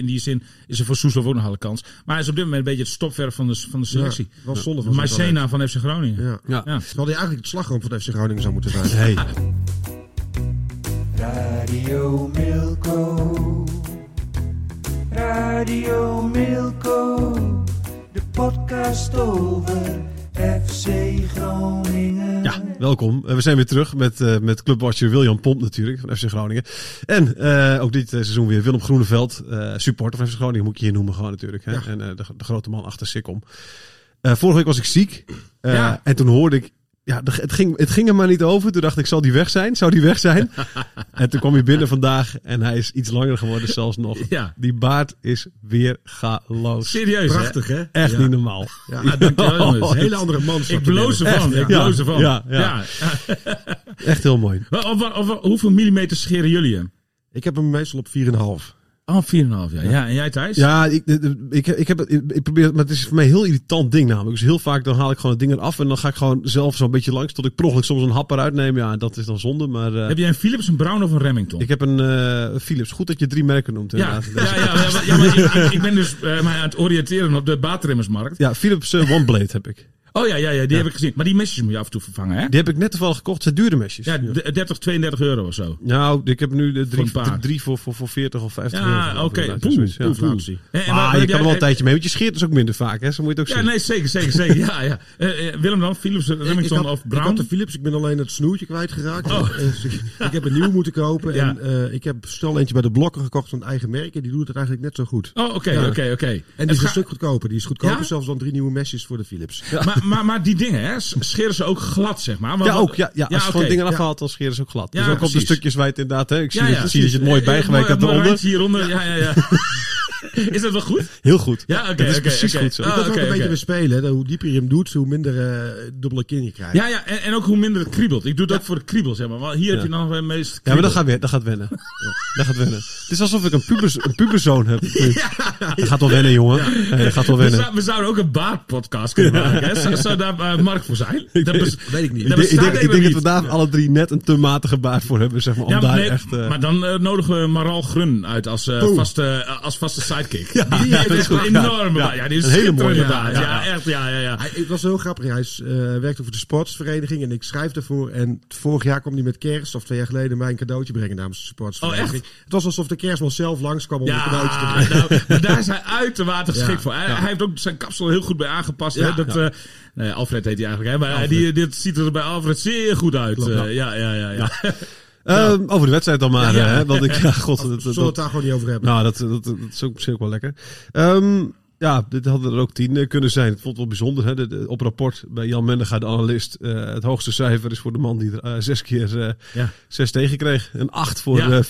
In die zin is er voor Soeslof ook nog alle kans. Maar hij is op dit moment een beetje het stopverf van de, van de selectie. Ja, wel zonde van Marcena van FC Groningen. Ja. Ja. Ja. Terwijl hij eigenlijk het slagroom van FC Groningen zou moeten zijn. Hey. Radio Milko. Radio Milko. De podcast over FC Groningen. Ja, welkom. Eh, We zijn weer terug met, eh met clubwatcher William Pomp natuurlijk van FC Groningen. En eh, ook dit seizoen weer Willem Groeneveld, eh, supporter van FC Groningen moet ik je hier noemen gewoon natuurlijk. Hè? Ja. En eh, de, de grote man achter Sikkom. Eh vorige week was ik ziek Eh, Ja. en toen hoorde ik, ja, het ging, het ging er maar niet over. Toen dacht ik, zal die weg zijn? Zou die weg zijn? en toen kwam hij binnen vandaag en hij is iets langer geworden zelfs nog. Ja. Die baard is weer galoos. Serieus? Prachtig, hè? Echt Ja. niet normaal. Ja. Ja, dankjewel, jongens. Een hele andere man. Ik bloos ervan. Echt, ik bloos ervan. Ja, ja. Echt heel mooi. Wel, Of, of, of- hoeveel millimeter scheren jullie hem? Ik heb hem meestal op 4,5. Oh, 4,5 ja. ja. En jij Thijs? Ja, ik, ik, ik, heb, het- ik probeer maar het is voor mij een heel irritant ding namelijk. Dus heel vaak dan haal ik gewoon het ding eraf en dan ga ik gewoon zelf zo'n beetje langs tot ik per soms een hap eruit neem. Ja, dat is dan zonde, maar eh, Heb jij een Philips, een Brown of een Remington? ik heb een eh, Philips. Goed dat je drie merken noemt ja, inderdaad. ja, ja, ja, maar- ja, maar ik, ben dus eh, mij aan het oriënteren op de baatrimmersmarkt. Ja, Philips eh, One Blade heb ik. Oh ja, ja, ja die heb ik gezien. Maar die mesjes moet je af en toe vervangen, hè? Die heb ik net toevallig gekocht. Zijn dure mesjes. Ja, d- 30, 32 euro of zo. Nou, ik heb nu de drie, Voor drie voor, voor, voor 40 of 50 euro. Ja, oké. Poeh, zoiets, ja. inflatie. En Ah, wat- je kan er wel een tijdje mee, want je scheert dus ook minder vaak, hè? Zo moet je het ook Ja, zien. nee, zeker, zeker, zeker. Ja, ja. Eh, eh, Willem dan, Philips, Ik Remington had, of ik Brown? had de Philips, ik ben alleen het snoertje kwijtgeraakt. Oh. Eh, ik, ik heb een nieuw moeten kopen. Ja. En eh, ik heb snel eentje bij de blokken gekocht van het eigen merk. En die doet het eigenlijk net zo goed. Oh, oké, Ja. oké, oké. En die is een stuk goedkoper. Die is goedkoper Ja? zelfs dan drie nieuwe mesjes voor de Philips. Maar, maar, maar die dingen, hè, scheren ze ook glad, zeg maar? Want- Ja, ook. Ja, ja. Als je gewoon dingen afhaalt, dan scheren ze ook glad. Dus ook op de stukjes het inderdaad... Hè, ik zie, dat, zie dat je het mooi Eh, eh, bijgewerkt hebt eronder. hieronder, ja, ja, ja. Is dat wel goed? Heel goed. Ja, oké, Dat is precies goed zo. Ah, ook oké, een beetje mee spelen. Hoe dieper je hem doet, hoe minder eh, dubbele kin je krijgt. Ja, ja, en, en ook hoe minder het kriebelt. Ik doe het ook voor de kriebel, zeg maar. Want hier Ja. heb je nog het meest Ja, maar dat gaat, weer, dat gaat wennen. Dat gaat wennen. Het is alsof ik een, pubers, een puberzoon heb. Dat gaat wel wennen, jongen. Dat gaat wel we, wennen. zou- we zouden ook een baardpodcast kunnen maken. Hè? Zou, zou daar eh, Mark voor zijn? Dat bes- Weet ik niet. Ik dat denk, ik denk, ik denk helemaal dat we daar alle drie net een te matige baard voor hebben, zeg maar. Om Ja, daar nee, echt... eh, maar dan nodigen we Maral Grun uit als, vaste, als vaste sidekick. Ja, die ja, heeft dat is echt een enorme Ja. Ja, die is een hele mooie, baard. ja, echt. Ja, ja, ja. Hij, het was heel grappig. Hij is, eh, werkt voor de sportsvereniging en ik schrijf daarvoor. En vorig jaar kwam hij met kerst, of twee jaar geleden, mij een cadeautje brengen namens de sportsvereniging. Oh, Het was alsof de kerstman zelf langskwam om een cadeautje te Ja, brengen. nou, maar daar is hij uitermate geschikt voor. Hij, heeft ook zijn kapsel heel goed bij aangepast. Hè? Dat, eh, nee, Alfred heet hij eigenlijk. Hè? Maar die, dit ziet er bij Alfred zeer goed uit. Klopt, eh, ja. ja, ja, ja. ja. Ehm, over de wedstrijd dan maar, Ja, ja. hè, want ik, ja, god, dat, Zullen we het daar gewoon niet over hebben? nou, dat, dat, dat is ook op zich ook wel lekker. Ehm, ja, dit hadden er ook tien eh, kunnen zijn. Ik vond het wel bijzonder. Hè? De, de- op rapport bij Jan Mendega, de analist. eh, het hoogste cijfer is voor de man die er eh, zes keer zes tegen kreeg. Een acht voor, Ja.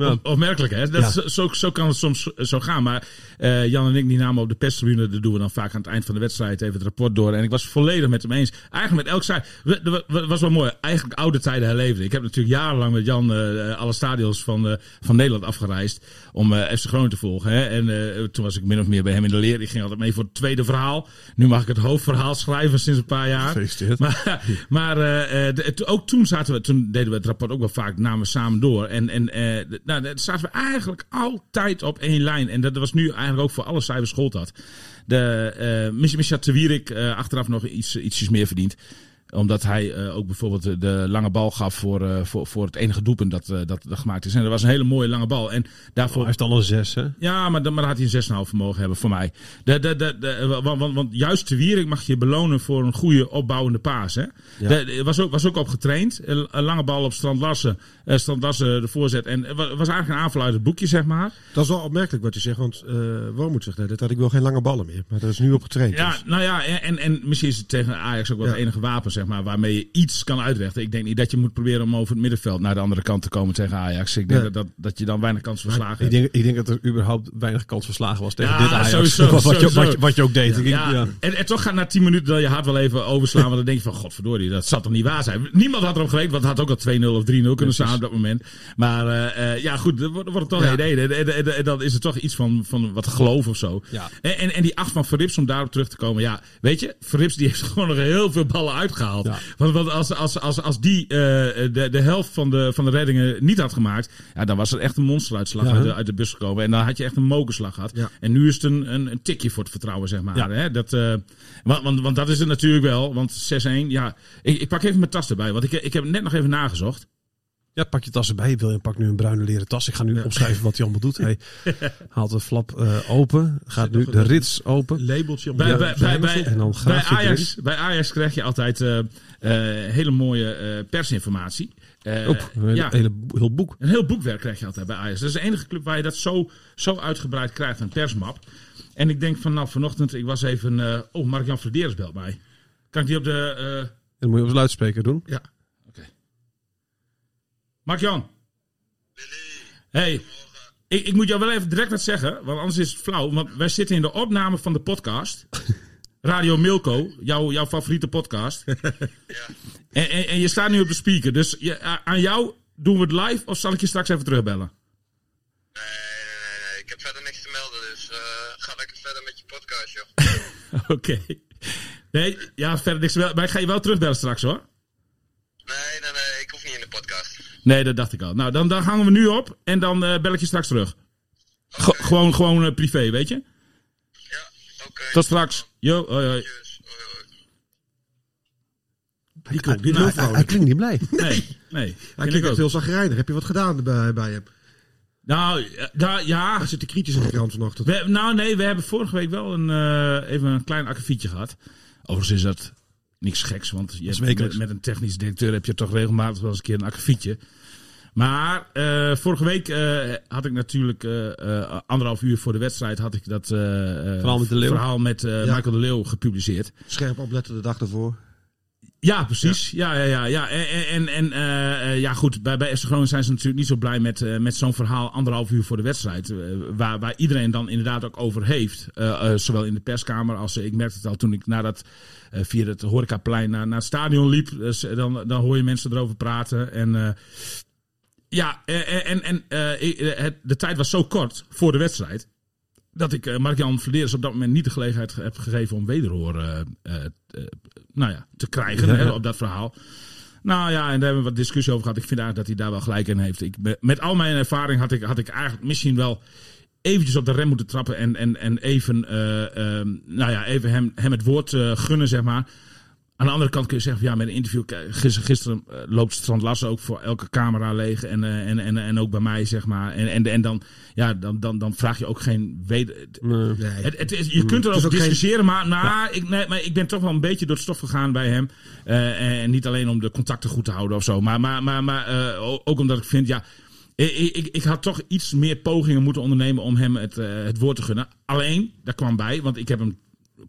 Ja. Op- Opmerkelijk, hè? Dat Ja. zo, zo kan het soms zo gaan. Maar eh, Jan en ik die namen op de perstribune, dat doen we dan vaak aan het eind van de wedstrijd even het rapport door. En ik was volledig met hem eens. Eigenlijk met elk zij. Het was wel mooi. Eigenlijk oude tijden herleven. Ik heb natuurlijk jarenlang met Jan eh, alle stadions van, eh, van Nederland afgereisd om FC Groningen te volgen. Hè? En toen was ik min of meer bij hem in de leer. Ik ging altijd mee voor het tweede verhaal. Nu mag ik het hoofdverhaal schrijven sinds een paar jaar. Gefeliciteerd. Maar, maar de- to- ook toen zaten we, toen deden we het rapport ook wel vaak namen we samen door. En, en nou, daar zaten we eigenlijk altijd op één lijn. En dat was nu eigenlijk ook voor alle cijfers gold dat. De, eh, achteraf nog iets, ietsjes meer verdient omdat hij eh, ook bijvoorbeeld de- de lange bal gaf voor, eh, voor, voor het enige doelpunt dat, eh, dat, dat gemaakt is. En dat was een hele mooie lange bal. En daarvoor, Hij heeft al een zes, hè? ja, maar, dan- maar dan had hij een 6,5 vermogen hebben voor mij. De, de, de, de, want, want, want juist de Wierik mag je belonen voor een goede opbouwende paas. Hè? De- was, ook, was ook op getraind. Een, lange bal op Strand Lassen. Strand de voorzet. En het wa- was eigenlijk een aanval uit het boekje, zeg maar. Dat is wel opmerkelijk wat je zegt, want uh, Wormoed zegt dat ik wil geen lange ballen meer. Maar dat is nu op getraind. Ja, dus. nou ja, en, en misschien is het tegen Ajax ook wel Ja. het enige wapen, zeg maar, waarmee je iets kan uitrechten. Ik denk niet dat je moet proberen om over het middenveld naar de andere kant te komen tegen Ajax. Ik denk Nee. dat, dat, dat je dan weinig kans van slagen Ik denk, ik denk dat er überhaupt weinig kans van slagen was tegen Ja, dit Ajax. sowieso, wat, je, wat, je, wat je ook deed. Ja, ja. En, en toch gaat na 10 minuten dan je hart wel even overslaan. Want dan denk je van, godverdorie, dat zat toch niet waar zijn. Niemand had erop gerekend, want het had ook al 2-0 of 3-0 kunnen staan op dat moment. Maar eh, eh, ja, goed, dan wordt, wordt het toch Ja. 1-1. En, dan is er toch iets van, van wat geloof of zo. Ja. En, en, en die 8 van Verrips, om daarop terug te komen. Ja, weet je, Verrips die heeft gewoon nog heel veel ballen uitgehaald. Ja. Want, want als, als, als, als die eh, de, de helft van de, van de reddingen niet had gemaakt. Ja, dan was er echt een monsteruitslag Ja. uit, de, uit de bus gekomen. En dan had je echt een mokerslag gehad. Ja. En nu is het een, een, een tikje voor het vertrouwen, zeg maar. Hè? Dat, eh, want, want, want dat is het natuurlijk wel. Want 6-1, ja. Ik, ik pak even mijn tas erbij. Want ik, ik heb net nog even nagezocht. Ja, pak je tas erbij. William pakt nu een bruine leren tas. Ik ga nu opschrijven wat hij allemaal doet. Hij haalt de flap eh, open. Gaat nu de rits open. Labeltje Bij, bij, bij, bij. En dan bij, Ajax, bij Ajax krijg je altijd eh, eh, hele mooie persinformatie. Op, een ja, hele, heel boek. een heel boekwerk krijg je altijd bij Ajax. Dat is de enige club waar je dat zo, zo uitgebreid krijgt, een persmap. En ik denk van, nou, vanochtend, ik was even... oh, Mark-Jan Verderes belt mij. Kan ik die op de... eh, Dat moet je op de luidspreker doen. Ja. Mark-Jan. Hey, ik, ik moet jou wel even direct wat zeggen, want anders is het flauw. Want wij zitten in de opname van de podcast. Radio Milko, jouw, jouw favoriete podcast. en, en, en je staat nu op de speaker. Dus je, aan jou doen we het live of zal ik je straks even terugbellen? Nee, nee, nee, nee. Ik heb verder niks te melden, dus eh, ga lekker verder met je podcast, joh. Oké. Nee, ja, verder niks. te wel- Maar ik ga je wel terugbellen straks hoor. Nee, nee, nee, ik hoef niet in de podcast. Nee, dat dacht ik al. Nou, dan, dan hangen we nu op en dan eh, bel ik je straks terug. Ge- gewoon gewoon eh, privé, weet je? Ja, oké. Tot straks. Yo, hoi, hoi. Die Nou, Hij, klinkt niet blij. Nee, nee. Hij klinkt heel zagrijnig. Heb je wat gedaan bij, bij hem? Nou, ja, ja. Hij zit de kritisch in de krant vanochtend. We, nou nee, we hebben vorige week wel een, eh, even een klein akkefietje gehad. Overigens is dat niks geks, want je hebt, met, met een technisch directeur heb je toch regelmatig wel eens een keer een akkefietje. Maar eh, vorige week eh, had ik natuurlijk eh, anderhalf uur voor de wedstrijd had ik dat Verhaal met de verhaal met Ja. Michael de Leeuw gepubliceerd. Scherp opletten de dag ervoor. Ja, precies. Ja, ja, ja. ja. En, en, en eh, eh, ja, goed. Bij, bij Groningen zijn ze natuurlijk niet zo blij met, eh, met zo'n verhaal anderhalf uur voor de wedstrijd. waar, waar iedereen dan inderdaad ook over heeft. Zowel in de perskamer als ik merkte het al toen ik nadat via het horecaplein naar, naar het stadion liep. Dan, dan hoor je mensen erover praten. En ja, en, en het, de tijd was zo kort voor de wedstrijd. Dat ik eh, Mark-Jan Verderes op dat moment niet de gelegenheid ge- heb gegeven om wederhoor eh, eh, nou ja, te krijgen Ja. hè, op dat verhaal. Nou ja, en daar hebben we wat discussie over gehad. Ik vind eigenlijk dat hij daar wel gelijk in heeft. Ik, met al mijn ervaring had ik, had ik eigenlijk misschien wel eventjes op de rem moeten trappen. En, en, en even, eh, ehm, nou ja, even hem, hem het woord gunnen, zeg maar. Aan de andere kant kun je zeggen, ja, met een interview. Gisteren, gisteren eh, loopt Strand Lassen ook voor elke camera leeg. En, eh, en, en, en ook bij mij, zeg maar. En, en, en dan, ja, dan, dan, dan vraag je ook geen weder. Nee. Het, het is, je kunt erover geen- discussiëren, maar, nou, ik, nee, maar ik ben toch wel een beetje door het stof gegaan bij hem. Eh, en niet alleen om de contacten goed te houden of zo, maar, maar, maar, maar ook omdat ik vind, ja, ik, ik, ik had toch iets meer pogingen moeten ondernemen om hem het, het woord te gunnen. Alleen, daar kwam bij, want ik heb hem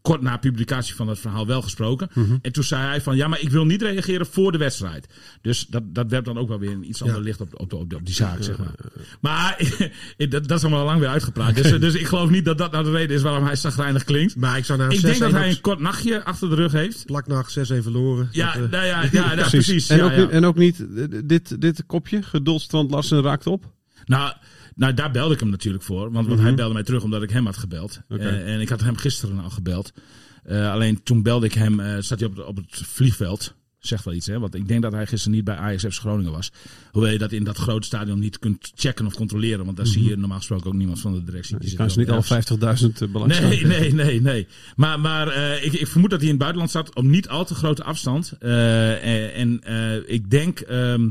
kort na publicatie van het verhaal wel gesproken. Mhm. En toen zei hij van, ja, maar ik wil niet reageren voor de wedstrijd. Dus dat, dat werpt dan ook wel weer een iets ander Ja. licht op, op, de- op, die zaak, zeg maar. Maar dat, dat is allemaal al lang weer uitgepraat. Dus, dus ik geloof niet dat dat nou de reden is waarom hij zagrijnig klinkt. Maar ik zou naar een Ik denk dat 6-1 hij een kort nachtje achter de rug heeft. plaknacht 6-1 verloren. Ja, Dat, eh, nou ja, ja, ja, precies. En, ja, ook, en ook niet eh, dit, dit kopje, geduldstrand Lassen raakt op. Nou, nou, daar belde ik hem natuurlijk voor. Want, want hij belde mij terug omdat ik hem had gebeld. Eh, en ik had hem gisteren al gebeld. Eh, alleen toen belde ik hem, eh zat hij op, het- op het vliegveld. Zegt wel iets, hè? Want ik denk dat hij gisteren niet bij FC Groningen was. Hoewel je dat in dat grote stadion niet kunt checken of controleren. Want daar zie je normaal gesproken ook niemand van de directie. Die zit kan ze niet al ergens. 50.000 uh, belangstellenden. Nee, nee, nee, nee. Maar, maar ik, ik vermoed dat hij in het buitenland zat op niet al te grote afstand. En ik denk, ehm,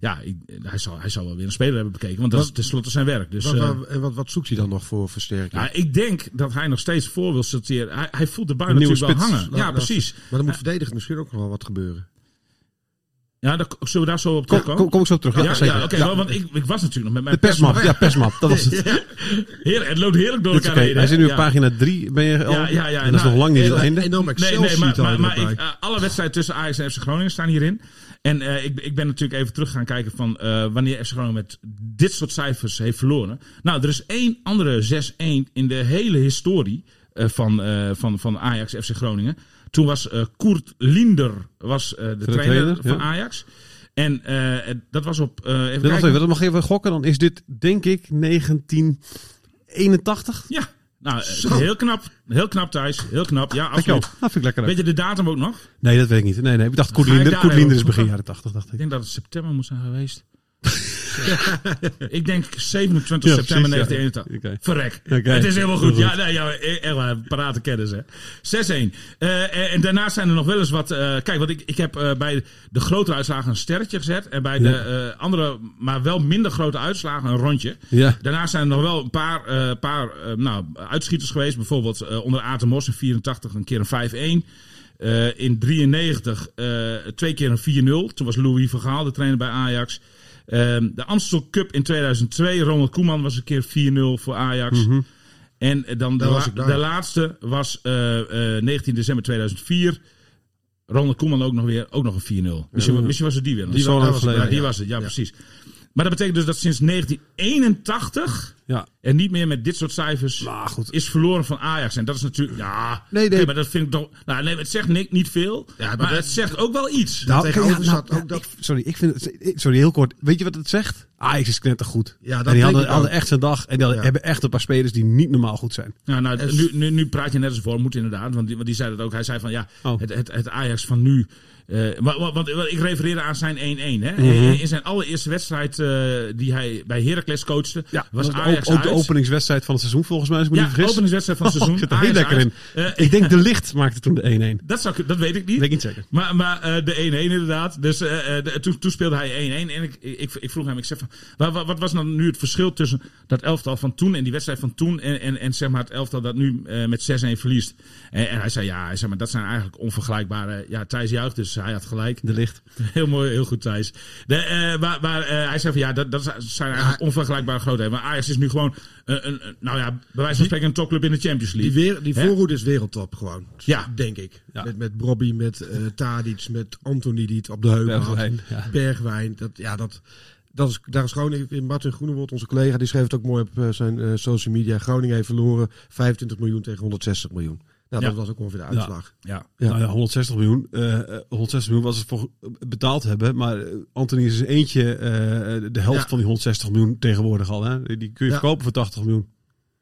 ja, ik, hij, zal, hij zal wel weer een speler hebben bekeken. Want dat is tenslotte zijn werk. Dus, wat, eh, wat- en wat, wat zoekt hij dan nog voor versterking? ja, ik denk dat hij nog steeds voor wil sorteren. Hij, hij voelt de bui natuurlijk wel hangen. Nou, Ja, precies. Maar dan moet verdedigend misschien ook nog wel wat gebeuren. Ja, daar, zullen we daar zo op Kom, terugkomen? kom, kom ik zo terug. Ja, ja, zeker. ja, oké, Ja. want ik, ik was natuurlijk nog met mijn De persmap, ja, persmap. Dat was het. Heerlijk, het loopt heerlijk door elkaar oké. heen. Hij zit nu op Ja. pagina 3. Ben je al? Ja, ja, ja. En dat is Nou, nog lang niet het einde. enorm Nee, Excel nee, maar, sheet maar, ik, eh, alle wedstrijden tussen Ajax en FC Groningen staan hierin. En eh, ik, ik ben natuurlijk even terug gaan kijken van eh, wanneer FC Groningen met dit soort cijfers heeft verloren. Nou, er is één andere 6-1 in de hele historie eh, van, eh, van, van Ajax FC Groningen. Toen was eh Koert Linder was, eh, de trainer, trainer, van ja. Ajax. En eh, dat was op. even Wacht kijken. even, dat mag even gokken. Dan is dit, denk ik, 1981. Ja, nou, heel knap. Heel knap thuis. Heel knap. Ja, absoluut. Dat vind ik lekker. Weet je de datum ook nog? Nee, dat weet ik niet. Nee, nee. Ik dacht Ga ik Koerlinder. daar Koerlinder is begin jaren 80, dacht Ik ik. denk dat het september moet zijn geweest. ik denk 27 Ja, september precies, ja. 1981. Oké. Verrek. Het is helemaal goed. Ja, nee, ja, echt waar, parate kennis, hè. 6-1. Eh, en, daarnaast zijn er nog wel eens wat... eh, kijk, want ik, ik heb eh, bij de grotere uitslagen een sterretje gezet. En bij de andere, maar wel minder grote uitslagen, een rondje. Daarnaast zijn er nog wel een paar, paar nou, uitschieters geweest. Bijvoorbeeld onder Aten Mos in 84 een keer een 5-1. Eh, in 93 eh, twee keer een 4-0. Toen was Louis van Gaal de trainer bij Ajax. Ehm, de Amstel Cup in 2002. Ronald Koeman was een keer 4-0 voor Ajax. En eh, dan de, la- de laatste was eh, eh, 19 december 2004. Ronald Koeman ook nog weer ook nog een 4-0. Misschien, misschien was het die weer. Die was- ja, die was het. Ja, precies. Maar dat betekent dus dat sinds 1981 Ja. En niet meer met dit soort cijfers Maar goed. is verloren van Ajax. En dat is natuurlijk, ja, Nee, nee. maar dat vind ik toch, nou nee, het zegt niet, niet veel, Ja, maar, het zegt ook wel iets. Nou, tegenover ja, ja, ook dat- ik- sorry, ik vind het, sorry, heel kort. Weet je wat het zegt? Ajax is knettergoed. Ja, dat en die denk hadden, echt zijn dag. En die hadden- Ja. hebben echt een paar spelers die niet normaal goed zijn. Ja, nou, nu, nu, nu praat je net als voor, moet inderdaad, want die, want die zei dat ook. Hij zei van, ja, Oh. het, het, het Ajax van nu, eh, wa- want, ik refereerde aan zijn 1-1, hè. Mhm. In- In zijn allereerste wedstrijd eh, die hij bij Heracles coachte, was dat Ajax ook, ook de uit. Openingswedstrijd van het seizoen volgens mij, als ik me Ja, niet vergis. openingswedstrijd van het seizoen. Oh, ik zit er heel lekker in. Eh, ik denk de licht maakte toen de 1-1. Dat, zou, ik- dat weet ik niet. Weet ik niet zeker. Maar, maar eh, de 1-1 inderdaad. Dus eh, de- toen, toen speelde hij 1-1. En ik, ik, ik vroeg hem, ik zeg van, wa- wa- wat was nou nu het verschil tussen dat elftal van toen en die wedstrijd van toen en, en, en zeg maar het elftal dat nu met 6-1 verliest? En, en hij zei, ja, hij zei, maar dat zijn eigenlijk onvergelijkbare... Ja, Thijs juicht, dus hij had gelijk. De licht. Heel mooi, heel goed Thijs. De, maar maar hij zei van, ja, dat, dat zijn eigenlijk onvergelijkbare grootheden. Maar Ajax is nu gewoon, een, een, een- nou ja, bij wijze van spreken een topclub in de Champions Die, League. weer, die voorhoede is wereldtop gewoon. Ja. Denk ik. Ja. Met, met Bobby, met eh Tadic, met Anthony die het op de heupen had. Bergwijn, ja. Bergwijn. Dat, ja, dat, dat is, daar is Groningen, Martin Groenewold, onze collega, die schreef het ook mooi op eh, zijn eh, social media. Groningen heeft verloren 25 miljoen tegen 160 miljoen. Nou, Ja. dat was ook ongeveer de uitslag. Ja. Ja. Nou ja, 160 miljoen. eh, eh, 160 miljoen was het voor betaald hebben. Maar eh, Anthony is eentje eh, de helft van die 160 miljoen tegenwoordig al. Hè? Die kun je verkopen voor 80 miljoen.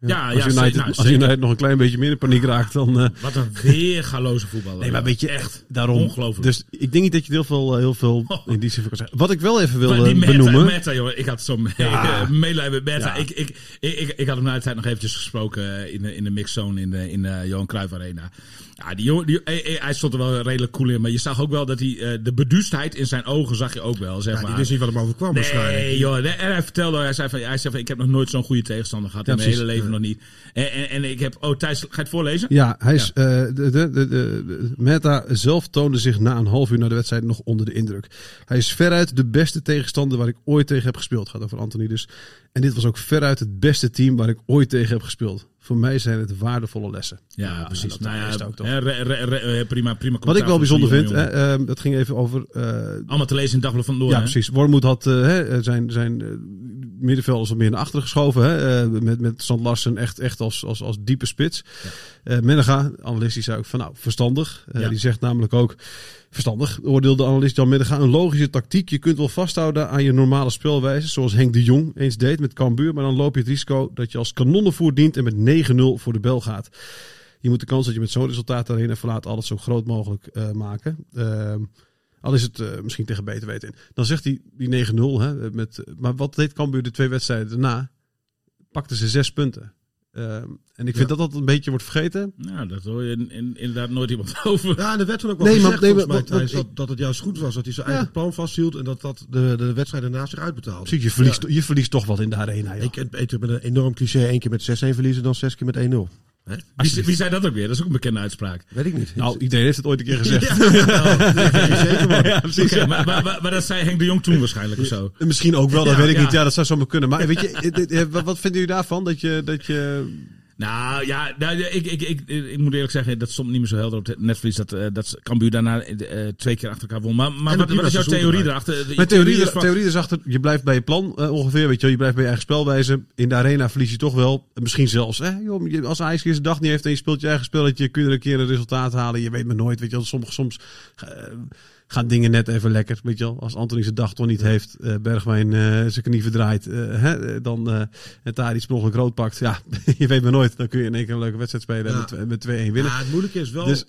Ja, als, ja, United. Nou, als. United nog een klein beetje meer in paniek raakt, dan... eh, Wat een weergaloze voetballer. Nee, maar weet je, echt daarom. ongelooflijk. Dus ik denk niet dat je heel veel, eh, heel veel in die zin van kan zeggen. Wat ik wel even wil Maar die meta, benoemen. meta, jongen. Ik had zo'n Ja. meelijden met meta. Ja. Ik, ik, ik, ik, ik had hem na de tijd nog eventjes gesproken eh, in de, in de mixzone in de, in de Johan Cruijff Arena. Ja, die jongen, die, hij, hij- stond er wel redelijk cool in. Maar je zag ook wel dat hij, eh, de beduustheid in zijn ogen zag je ook wel, zeg Ja, maar. die wist niet wat hem overkwam waarschijnlijk. Nee, joh. Nee, En hij vertelde, hij zei van, hij zei van ik heb nog nooit zo'n goede tegenstander gehad. Ja, in mijn hele leven nog niet. En, en, en ik heb, oh Thijs, ga je het voorlezen? Ja, hij is, eh, de, de, de, de, de- Meta zelf toonde zich na een half uur na de wedstrijd nog onder de indruk. Hij is veruit de beste tegenstander waar ik ooit tegen heb gespeeld. Gaat over Anthony dus. En dit was ook veruit het beste team waar ik ooit tegen heb gespeeld. Voor mij zijn het waardevolle lessen. Ja, precies. dat nou ja, is ook toch. hè, re- re- re- eh, prima, prima Wat ik wel bijzonder vind, hè, ehm, dat ging even over eh, Allemaal te lezen in Dagblad van Noorden. Ja, precies. Wormoed had eh, zijn, zijn middenvelders wat meer naar achteren geschoven. Hè, eh, met, met Sand Larsen echt, echt als, als, als diepe spits. Eh Menega, analist, die zei ook van nou, verstandig. Eh, Ja. Die zegt namelijk ook, verstandig, oordeelde de analist Jan Menega, een logische tactiek. Je kunt wel vasthouden aan je normale spelwijze, zoals Henk de Jong eens deed met Cambuur. Maar dan loop je het risico dat je als kanonnenvoer dient en met 9-0 voor de bel gaat. Je moet de kans dat je met zo'n resultaat daarheen en verlaat altijd zo groot mogelijk maken. Al is het eh, misschien tegen beter weten in. Dan zegt hij die 9-0. Hè, met, maar wat deed Cambuur de twee wedstrijden daarna? Pakten ze zes punten. Ehm, en ik vind dat dat een beetje wordt vergeten. Nou, dat hoor je in- in- inderdaad nooit iemand over. Ja, en er werd toen ook wel Nee, maar- nee, maar- mij, Thijs, dat, dat het juist goed was dat hij zijn Ja. eigen plan vasthield en dat dat de, de wedstrijd daarna zich uitbetaalde. Precies, je verliest, je verliest toch wat in de arena. Ik, ik heb een enorm cliché één keer met 6-1 verliezen dan zes keer met 1-0. Wie, wie zei dat ook weer? Dat is ook een bekende uitspraak. Weet ik niet. Nou, iedereen heeft het ooit een keer gezegd. zeker. Ja, precies. Maar, maar, maar, maar dat zei Henk de Jong toen waarschijnlijk of zo. Misschien ook wel, dat Ja, weet ik ja. niet. Ja, dat zou zomaar kunnen. Maar weet je, wat vinden jullie daarvan? Dat je, dat je Nou ja, nou, ik, ik, ik, ik moet eerlijk zeggen, dat stond niet meer zo helder op netvlies. Dat, eh, dat Cambuur daarna eh, twee keer achter elkaar won. Maar, maar wat, is jouw prima theorie erachter? De Mijn theorie, van- theorie is achter, je blijft bij je plan eh, ongeveer, weet je. Je blijft bij je eigen spelwijze. In de arena verlies je toch wel. En Misschien zelfs, hè, joh, als Ajax zijn dag niet heeft en je speelt je eigen spelletje, kun je er een keer een resultaat halen. Je weet maar nooit, weet je. Soms, soms gaan dingen net even lekker, weet je wel. Als Anthony zijn dag toch niet heeft, eh, Bergwijn eh, zijn knie verdraait, eh, hè, dan eh en Tadic per ongeluk rood pakt. Ja, je weet maar nooit. Dan kun je in één keer een leuke wedstrijd spelen en Ja. met 2-1 winnen. Ja, het moeilijke is wel Dus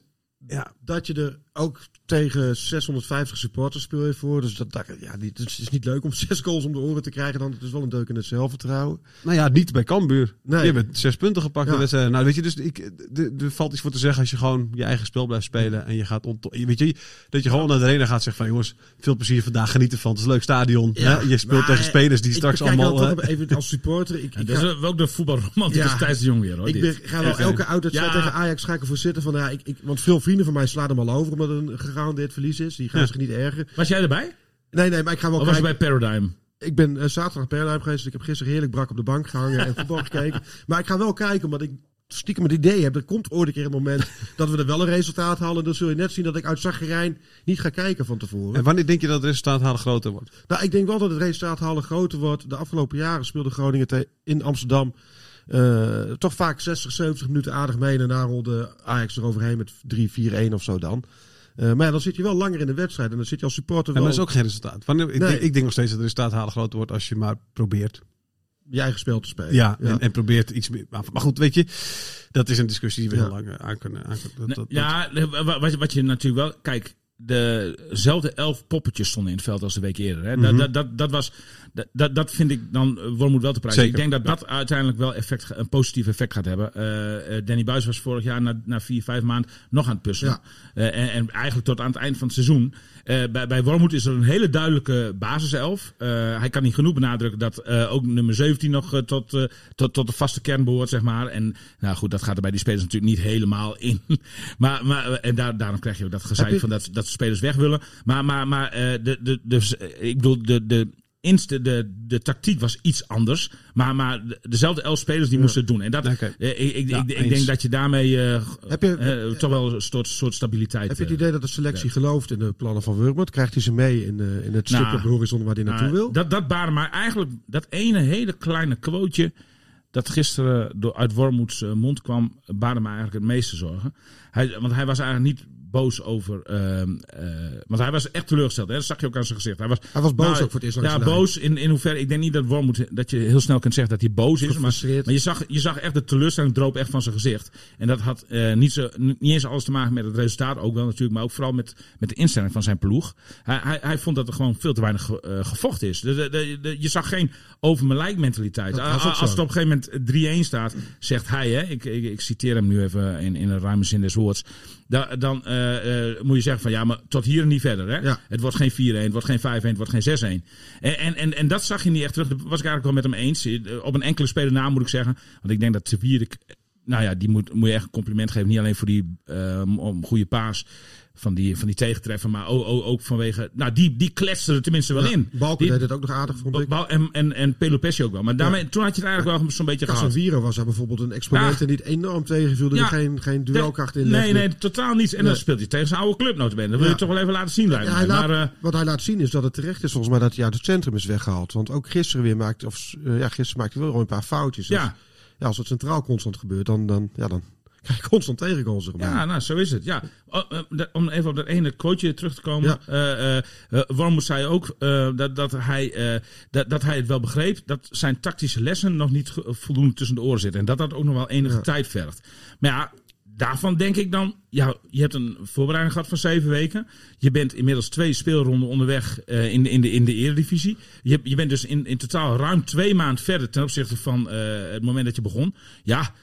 ja, dat je er ook tegen 650 supporters speel je voor. Dus dat, dat, ja, die, het is niet leuk om zes goals om de oren te krijgen. Dan het is wel een deuk in het zelfvertrouwen. Nou ja, niet bij Cambuur. Nee. Je hebt zes punten gepakt. Ja. wedstrijd. Nou, weet je, dus ik, er- valt iets voor te zeggen als je gewoon je eigen spel blijft spelen. En je gaat ont Weet je, dat je gewoon naar de arena gaat zeggen van jongens, veel plezier vandaag, geniet ervan. Het is een leuk stadion. Ja, hè? Je speelt maar tegen spelers die ik straks allemaal... eh, even als supporter. Ik, Ja, ik dat ga- is ook de voetbalromanticus Ja. Thijs de Jong weer hoor. Ik ben, ga wel elke Ja. tegen Ajax ga ik ervoor zitten. Van, ja, ik, ik, want veel vrienden van mij slaan hem al over het een gegarandeerd verlies is. Die gaan Ja. zich niet ergeren. Was jij erbij? Nee, nee, maar ik ga wel Of was je kijken. bij Paradigm? Ik ben eh, zaterdag Perlijn geweest. Dus ik heb gisteren heerlijk brak op de bank gehangen en voetbal gekeken. Maar ik ga wel kijken, omdat ik stiekem het idee heb. Er komt ooit een keer een moment dat we er wel een resultaat halen. Dan zul je net zien dat ik uit zaggerijn niet ga kijken van tevoren. en wanneer denk je dat het resultaat halen groter wordt? Nou, ik denk wel dat het resultaat halen groter wordt. De afgelopen jaren speelde Groningen in Amsterdam eh, toch vaak 60, 70 minuten aardig mee. En daarna rolde Ajax eroverheen met 3, 4, 1 of zo dan. Eh, maar ja, dan zit je wel langer in de wedstrijd. En dan zit je als supporter En wel dat is ook geen resultaat. Wanneer, ik, Nee. denk, ik denk nog steeds dat het resultaat halen groter wordt als je maar probeert. je eigen spel te spelen. Ja, En, en probeert iets meer... Maar goed, weet je, dat is een discussie die we Ja. heel lang eh, aan kunnen... Aan, kunnen- dat, dat, Ja, wa- wat, wat je natuurlijk wel... Kijk, dezelfde elf poppetjes stonden in het veld als de week eerder. Hè. Mhm. dat, dat, dat, dat, was, dat, dat, dat vind ik dan eh, Wormoed wel te prijzen. Zeker, Ik denk dat dat uiteindelijk wel effect, een positief effect gaat hebben. Eh, eh, Danny Buis was vorig jaar na, na vier, vijf maanden nog aan het puzzelen. Ja. En, en eigenlijk tot aan het eind van het seizoen. Bij, bij Wormoed is er een hele duidelijke basiself. Hij kan niet genoeg benadrukken dat ook nummer 17 nog tot, tot, tot de vaste kern behoort, zeg maar. En nou goed, dat gaat er bij die spelers natuurlijk niet helemaal in. maar, maar, en daar, daarom krijg je ook dat gezeik je- van dat, dat spelers weg willen. Maar, maar, maar de, de, de, ik bedoel, de, de, inst- de, de tactiek was iets anders. Maar, maar de- dezelfde elf spelers die moesten het doen. En dat, eh, ik, ik, Ja, ik, denk dat je daarmee eh, Heb je- eh, toch wel een soort, soort stabiliteit... Heb je het idee dat de selectie gelooft in de plannen van Wurmert? Krijgt hij ze mee in, in het Nou, stuk op de horizon waar hij naartoe Nou, wil? Dat, dat baarde maar eigenlijk dat ene hele kleine quoteje dat gisteren door, uit Wormoeds mond kwam, baarde me eigenlijk het meeste zorgen. Hij, want hij was eigenlijk niet boos over. ehm, eh, want hij was echt teleurgesteld. Hè? Dat zag je ook aan zijn gezicht. Hij was, Hij was boos nou, ook voor het eerst Ja, boos in, in hoeverre. Ik denk niet dat Wormoed dat je heel snel kunt zeggen dat hij boos is. Maar, maar je, zag, je zag echt de teleurstelling droop echt van zijn gezicht. En dat had eh, niet, zo, niet eens alles te maken met het resultaat, ook wel natuurlijk, maar ook vooral met, met de instelling van zijn ploeg. Hij, hij, hij vond dat er gewoon veel te weinig ge- eh, gevochten is. De, de, je zag geen over mijn lijk mentaliteit. Als het op een gegeven moment 3-1 staat, zegt hij, hè, ik, ik, ik citeer hem nu even in, in een ruime zin des woords. Da, dan eh, eh, moet je zeggen van ja, maar tot hier en niet verder. Hè? Ja. Het wordt geen 4-1, het wordt geen 5-1, het wordt geen 6-1. En, en, en, en dat zag je niet echt terug. Daar was ik eigenlijk wel met hem eens. Eh, Op een enkele speler na moet ik zeggen. Want ik denk dat Te Wierik, nou ja, die moet, moet je echt een compliment geven. Niet alleen voor die om goede paas van die, van die tegentreffer, maar ook, ook, ook vanwege, nou die, die kletste er tenminste wel in. Balken Die- deed het ook nog aardig, vond ik. En, en, en Pelopessi ook wel. Maar daarmee, toen had je het eigenlijk wel zo'n beetje gehad. Casemiro was daar bijvoorbeeld een exponent en niet enorm tegenviel. Er Ja. geen, geen duelkracht in. Nee, legde. nee, totaal niet. En dan Nee. speelt hij tegen zijn oude club notabene. Dat wil je toch wel even laten zien, lijkt Ja, mij. hij laat, Maar, eh, wat hij laat zien is dat het terecht is volgens mij dat hij uit het centrum is weggehaald. Want ook gisteren weer maakte, of eh, ja, gisteren maakte hij wel een paar foutjes. Dus, ja, ja, als het centraal constant gebeurt, dan, dan, ja, dan krijg je constant tegengoals. Zeg maar. Ja, nou, zo is het. Ja. Oh, eh, Om even op dat ene quoteje terug te komen. Ja. Wormoed zei ook dat, dat, hij, dat, dat hij het wel begreep dat zijn tactische lessen nog niet voldoende tussen de oren zitten. En dat dat ook nog wel enige Ja. tijd vergt. Maar ja, daarvan denk ik dan, ja, je hebt een voorbereiding gehad van zeven weken. Je bent inmiddels twee speelronden onderweg in, de, in, de, in de eredivisie. Je, je bent dus in, in totaal ruim twee maanden verder ten opzichte van het moment dat je begon. Ja,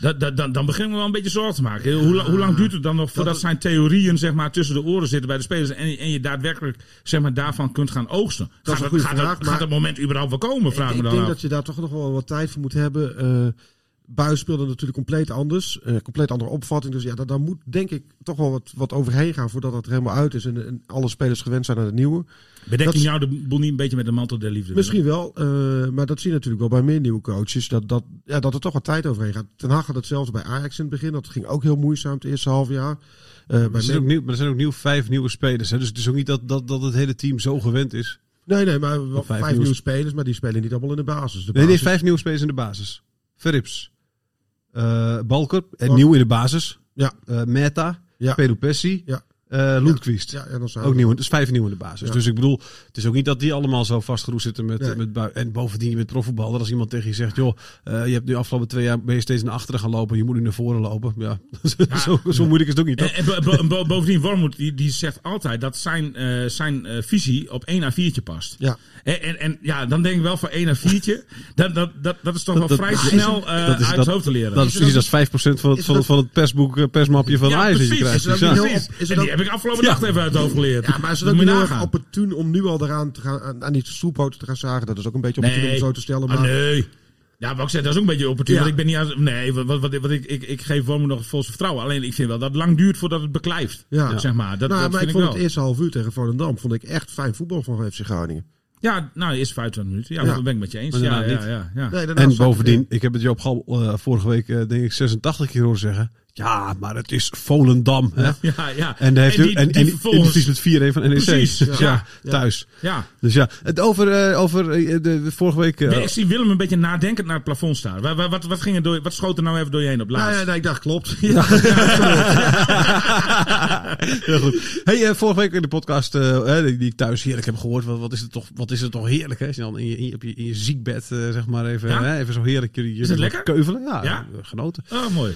dat, dat, dan, dan beginnen we wel een beetje zorgen te maken. Hoe, hoe lang duurt het dan nog voordat zijn theorieën zeg maar, tussen de oren zitten bij de spelers en, en je daadwerkelijk zeg maar, daarvan kunt gaan oogsten? Dat is gaat, een het, goede gaat, vraag, het, maar- gaat het moment überhaupt wel komen, vraag ik me dan denk af. dat je daar toch nog wel wat tijd voor moet hebben. Eh, Buis speelde natuurlijk compleet anders. Een compleet andere opvatting. Dus ja, daar, daar moet denk ik toch wel wat, wat overheen gaan voordat het er helemaal uit is. En, en alle spelers gewend zijn aan het nieuwe. Dat hij is- nou de boel niet een beetje met de mantel der liefde? Misschien wel, eh, maar dat zie je natuurlijk wel bij meer nieuwe coaches. Dat, dat, ja, dat er toch wat tijd overheen gaat. Ten Hag had het zelfs bij Ajax in het begin. Dat ging ook heel moeizaam het eerste half jaar. Eh, bij Er zijn, ook nieuw, maar er zijn ook nieuw vijf nieuwe spelers. Hè? Dus het is ook niet dat, dat, dat het hele team zo gewend is. nee, nee, maar wel Vijf vijf, nieuwe nieuwe spelers. Maar die spelen niet allemaal in de basis. De Nee, nee, basis- vijf nieuwe spelers in de basis. Verrips. Eh Balker. Balker. nieuw in de basis. Ja. Eh Meta. Ja. Pedro Pessi. Ja. Eh Lundqvist. Ja, zijn Ook nieuw, dus vijf nieuw in de basis. Ja. Dus ik bedoel, het is ook niet dat die allemaal zo vastgeroest zitten met, Nee. met bui. En bovendien, je bent profvoetballer. Als iemand tegen je zegt, joh, eh, je hebt nu afgelopen twee jaar ben je steeds naar achteren gaan lopen. Je moet nu naar voren lopen. Ja, zo, zo moeilijk is het ook niet. toch? En, en bo- bo- bo- bovendien, Wormoed die, die zegt altijd dat zijn, eh, zijn eh, visie op 1 A4'tje past. Ja. En, en, en ja, dan denk ik wel voor 1 A4'tje, dat, dat, dat, dat is toch wel Dat- vrij dat- snel eh, dat is- uit dat- het hoofd te leren. Dat is precies als 5% van het, van, dat- van het persboek, persmapje van ja, Ajax dat precies. krijgt. Is dat Ik afgelopen nacht even uit het hoofd geleerd. Ja, maar is het Dat ook heel erg opportun om nu al eraan te gaan, aan, aan die stoelpoten te gaan zagen? Dat is ook een beetje opportun om zo te stellen. Ah, Maar nee. Ja, wat ik zeg, dat is ook een beetje opportun. Ja. Want ik ben niet aan, nee, wat, wat, wat, wat ik, ik, ik geef Wormoed nog volgens vertrouwen. Alleen ik vind wel dat het lang duurt voordat het beklijft. Ja. Zeg maar. Dat, nou, dat maar vind ik ik vond wel. het eerste half uur tegen Volendam vond ik echt fijn voetbal van FC Groningen. Ja, nou, eerst 25 minuten. Ja, Ja. dat ben ik met je eens. Ja, ja, ja, ja. Nee, daarna En bovendien, ik heb het Joop Gal eh, vorige week eh, denk ik 86 keer horen zeggen. Ja, maar het is Volendam. Hè? Ja, ja. En, hij heeft die- en, en, die en, vervolgens- die verliest met 4-1 van NEC. Precies, Dus ja, ja. thuis. Ja. Dus ja, het over, eh, over eh, de, de vorige week... eh, Nee, ik zie Willem een beetje nadenkend naar het plafond staan. Wat, wat, wat, wat, ging er door, wat schoot er nou even door je heen op laatst? ja, nee, ik dacht, klopt. Ja. Heel goed. Hey, vorige week in de podcast eh, hè, die, die ik thuis heerlijk heb gehoord. Wat, wat, is het toch, wat is het toch heerlijk, hè? Als je dan in je, in je, op je, in je ziekbed, eh, zeg maar, even, Ja? hè, even zo heerlijk jullie, jullie het wat lekker? keuvelen. Ja, Ja? genoten. Oh, mooi.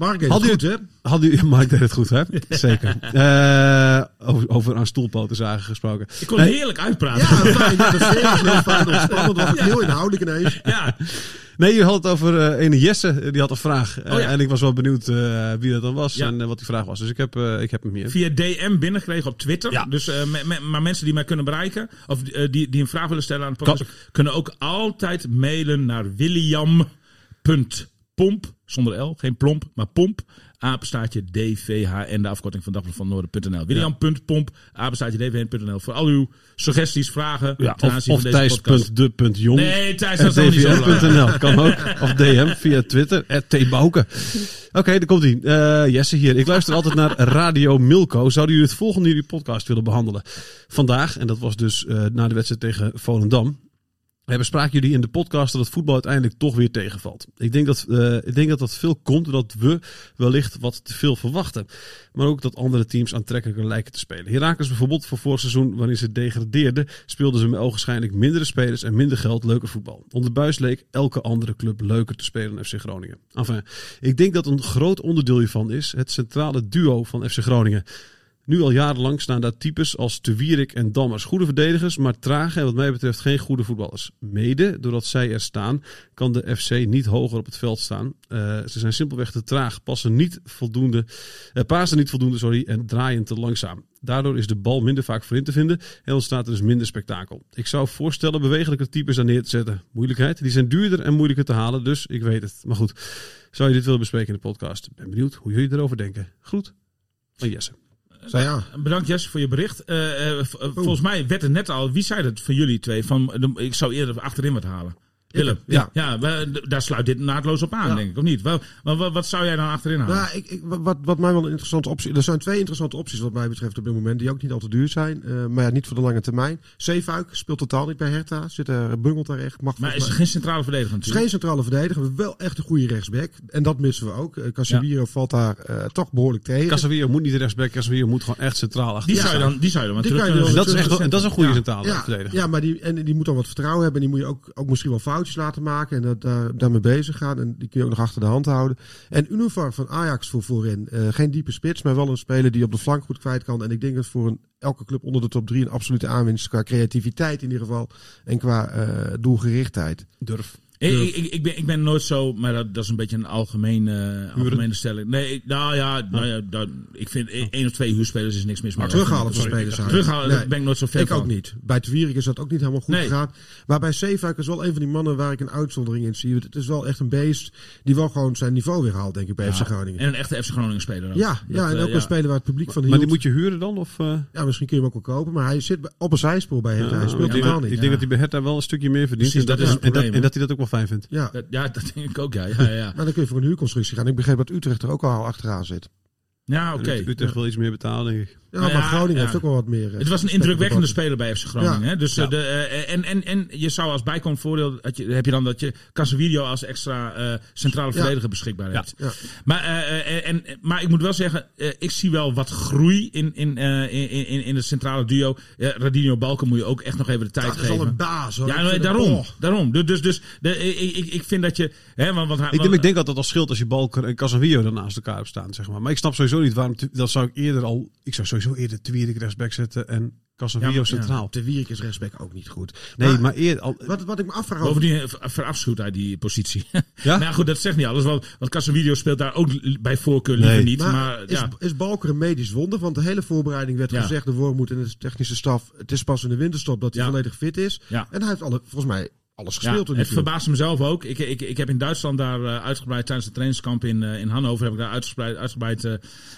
Mark Had het u- goed, hè? Had u, Mark deed het goed, hè? Zeker. Eh, over, over aan stoelpoten zagen gesproken. Ik kon Nee. heerlijk uitpraten. Ja, fijn. Sfeer was heel fijn. Ontspannend. was heel inhoudelijk ineens. Ja. Nee, je had het over eh ene Jesse, eh, die had een vraag. Oh ja. En ik was wel benieuwd wie dat dan was Ja. en wat die vraag was. Dus ik heb, ik heb hem hier. Via DM binnengekregen op Twitter. Ja. Dus, me- me- maar mensen die mij kunnen bereiken, of die, die een vraag willen stellen aan de podcast, kunnen ook altijd mailen naar william.pomp, zonder L, geen plomp, maar pomp, apenstaartje DVHN, de afkorting van Dagblad van Noorden.nl. William.pomp, apenstaartje DVHN.nl voor al uw suggesties, vragen Ja, ten of aanzien of van deze podcast. thijs.de.jong. Nee, Thijs, dat is niet zo kan ook. Of DM via Twitter. @tbouke. Oké, daar komt ie. Eh, Jesse hier. Ik luister altijd naar Radio Milko. Zouden jullie het volgende in jullie podcast willen behandelen? Vandaag, en dat was dus eh, na de wedstrijd tegen Volendam. Eh, bespraken jullie in de podcast dat voetbal uiteindelijk toch weer tegenvalt. Ik denk dat, eh, ik denk dat dat veel komt doordat we wellicht wat te veel verwachten. Maar ook dat andere teams aantrekkelijker lijken te spelen. Herakles bijvoorbeeld voor vorig seizoen, waarin ze degradeerden, speelden ze met ogenschijnlijk mindere spelers en minder geld leuker voetbal. Onder Buis leek elke andere club leuker te spelen dan FC Groningen. Enfin, ik denk dat een groot onderdeel hiervan is het centrale duo van FC Groningen. Nu al jarenlang staan daar types als De Wierik en Dammers. Goede verdedigers, maar trage en wat mij betreft geen goede voetballers. Mede doordat zij er staan, kan de FC niet hoger op het veld staan. Eh, ze zijn simpelweg te traag, passen niet voldoende, eh, pasen niet voldoende sorry, en draaien te langzaam. Daardoor is de bal minder vaak voorin te vinden en ontstaat er dus minder spektakel. Ik zou voorstellen bewegelijke types daar neer te zetten. Moeilijkheid, die zijn duurder en moeilijker te halen, dus ik weet het. Maar goed, zou je dit willen bespreken in de podcast? Ben benieuwd hoe jullie erover denken. Groet van Jesse. Zei ja. Bedankt Jesse voor je bericht. Eh, eh, eh, volgens mij werd het net al, wie zei dat van jullie twee? Van, de- ik zou eerder achterin wat halen. Willem, ja. ja, we- daar sluit dit naadloos op aan, Ja. denk ik, of niet? Wel, Maar wat, wat zou jij dan achterin halen? Nou, ik, ik, wat, wat mij wel een interessante optie... Er zijn twee interessante opties wat mij betreft op dit moment. Die ook niet al te duur zijn. eh, maar ja, niet voor de lange termijn. Zeefuik speelt totaal niet bij Hertha. Zit er, bungelt daar echt. Mag maar is er geen centrale verdediger is natuurlijk? geen centrale verdediger. We hebben wel echt een goede rechtsback. En dat missen we ook. Eh, Casemiro valt daar eh, toch behoorlijk tegen. Casemiro moet niet rechtsback, Casemiro moet gewoon echt centraal achter. Die, Ja. zou je dan, die zou je dan Die terug je dat is echt dat is een goede Ja. centrale ja, verdediger. ja, maar die, en die moet dan wat vertrouwen hebben. En die moet je ook, ook misschien wel laten maken. En dat, daar, daarmee bezig gaan. En die kun je ook nog achter de hand houden. En Univar van Ajax voor voorin. Eh, geen diepe spits, maar wel een speler die op de flank goed kwijt kan. En ik denk dat voor een, elke club onder de top 3 een absolute aanwinst. Qua creativiteit in ieder geval. En qua eh, doelgerichtheid. Durf. Ik, ik, ik, ik ben, ik ben nooit zo, maar dat, dat is een beetje een algemeen, eh, algemene stelling. Nee, nou ja, nou ja dat, ik vind e- één of twee huurspelers is niks mis. Maar terughalen van spelers uit. Terughalen, Nee. daar ben ik nooit zo ver Ik van. ook niet. Bij Twierik is dat ook niet helemaal goed Nee. gegaan. Maar bij Zeefuik is wel een van die mannen waar ik een uitzondering in zie. Het is wel echt een beest die wel gewoon zijn niveau weer haalt, denk ik, bij FC Groningen. En een echte FC Groningen speler ook. ja, Dat, ja, en eh, ook een speler waar het publiek van hield. Maar die moet je huren dan? Of, eh? Ja, misschien kun je hem ook wel kopen. Maar hij zit op een zijspoor bij Hertha. hij speelt ja, dat- niet. ik denk dat hij bij Hertha wel een stukje meer verdient. En, dat hij dat ook wel fijn vindt. Ja, Dat, ja, dat denk ik ook, ja. Ja, ja. maar dan kun je voor een huurconstructie gaan. Ik begreep dat Utrecht er ook al achteraan zit. Ja oké. Okay. Utrecht wil iets meer betalen, denk ik. Ja, maar ja, Groningen ja. heeft ook wel wat meer. eh, Het was een indrukwekkende speler bij FC Groningen. Ja. Hè? Dus, eh, de, eh, en, en, en je zou als bijkomend voordeel, dat je, heb je dan dat je Casemiro als extra eh, centrale verdediger beschikbaar hebt. Ja. Maar, en, maar ik moet wel zeggen, eh, ik zie wel wat groei in, in, eh, in, in, in het centrale duo. Radinho Balken moet je ook echt nog even de tijd Dat is geven. al een baas. Hoor. Ja, nou, daarom. oh. daarom. Dus, dus, dus de, ik, ik, ik vind dat je... Hè, want, want, Ik denk, want- ik denk dat dat al scheelt als je Balker en Casemiro dan naast elkaar hebt staan, zeg maar. Maar ik snap sowieso niet waarom... Dat zou ik eerder al... Ik zou sowieso eerder Twierik rechtsback zetten en Casemiro Ja, maar- centraal. De Wierik is rechtsback ook niet goed. Nee, maar eerder al... Wat, wat ik me afvraag over... Bovendien ver- verafschuwt hij die positie. Ja? nou ja, goed, dat zegt niet alles. Want, want Casemiro speelt daar ook bij voorkeur liever Nee. niet. Maar, Maar, is, ja. is Balker een medisch wonder? Want de hele voorbereiding werd Ja. gezegd, de Wormoed en de technische staf, het is pas in de winterstop dat hij Ja. volledig fit is. Ja. En hij heeft alle, volgens mij alles Ja, gespeeld. het verbaast mezelf ook. Ik, ik, ik heb in Duitsland daar eh, uitgebreid tijdens de trainingskamp in, eh, in Hannover heb ik daar uitgebreid, uitgebreid eh,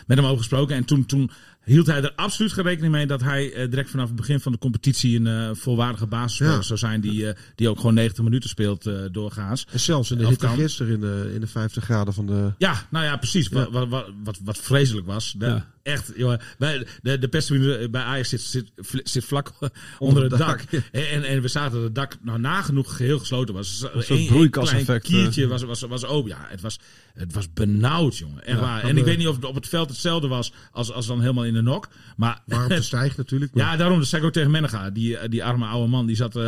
met hem over gesproken. En toen, toen hield hij er absoluut geen rekening mee dat hij eh, direct vanaf het begin van de competitie een eh, volwaardige basisspeler Ja. zou zijn die, eh, die ook gewoon 90 minuten speelt doorgaans. En zelfs in de hitte gisteren in de, in de 50 graden van de... Ja, nou ja, precies. Wat, wat, wat, wat, wat vreselijk was. De- Ja. Echt, joh, bij, de, de perstribune bij Ajax zit, zit, zit vlak onder het het dak. dak. En, en, we zaten dat het dak nou, nagenoeg geheel gesloten was. Dus Een één broeikaseffect, klein kiertje was, was, was open. Ja, het was, het was benauwd, jongen. Echt waar. En ik weet niet of het op het veld hetzelfde was als, als dan helemaal in de nok. Maar Warmte stijgt natuurlijk. maar ja, daarom de ik ook tegen Menega. Die, die arme oude man, die zat eh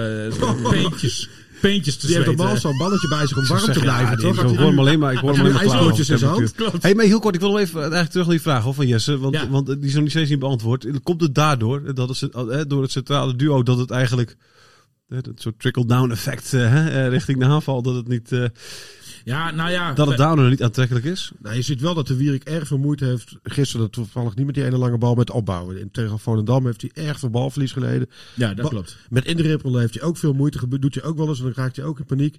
peentjes, peentjes te die heeft normaal zo'n balletje bij zich om warm te ja, blijven, die- toch? Ik hoor hem alleen maar, ik hoor hem alleen maar in zijn hand? Hey, maar heel kort, ik wil hem even eigenlijk terug naar die vraag hoor, van Jesse. Want, Ja. want die is nog niet steeds niet beantwoord. Komt het daardoor, dat het, eh, door het centrale duo, dat het eigenlijk... eh, Dat soort trickle-down effect eh, hè, eh, richting de aanval, dat het, niet, eh, Ja, nou ja. dat het daardoor niet aantrekkelijk is. Nou, je ziet wel dat de Wierik erg veel moeite heeft. Gisteren dat toevallig niet met die ene lange bal met opbouwen. In tegen Volendam heeft hij erg veel balverlies geleden. Ja, dat Ba- klopt. Met indribbelen heeft hij ook veel moeite. Doet hij ook wel eens en dan raakt hij ook in paniek.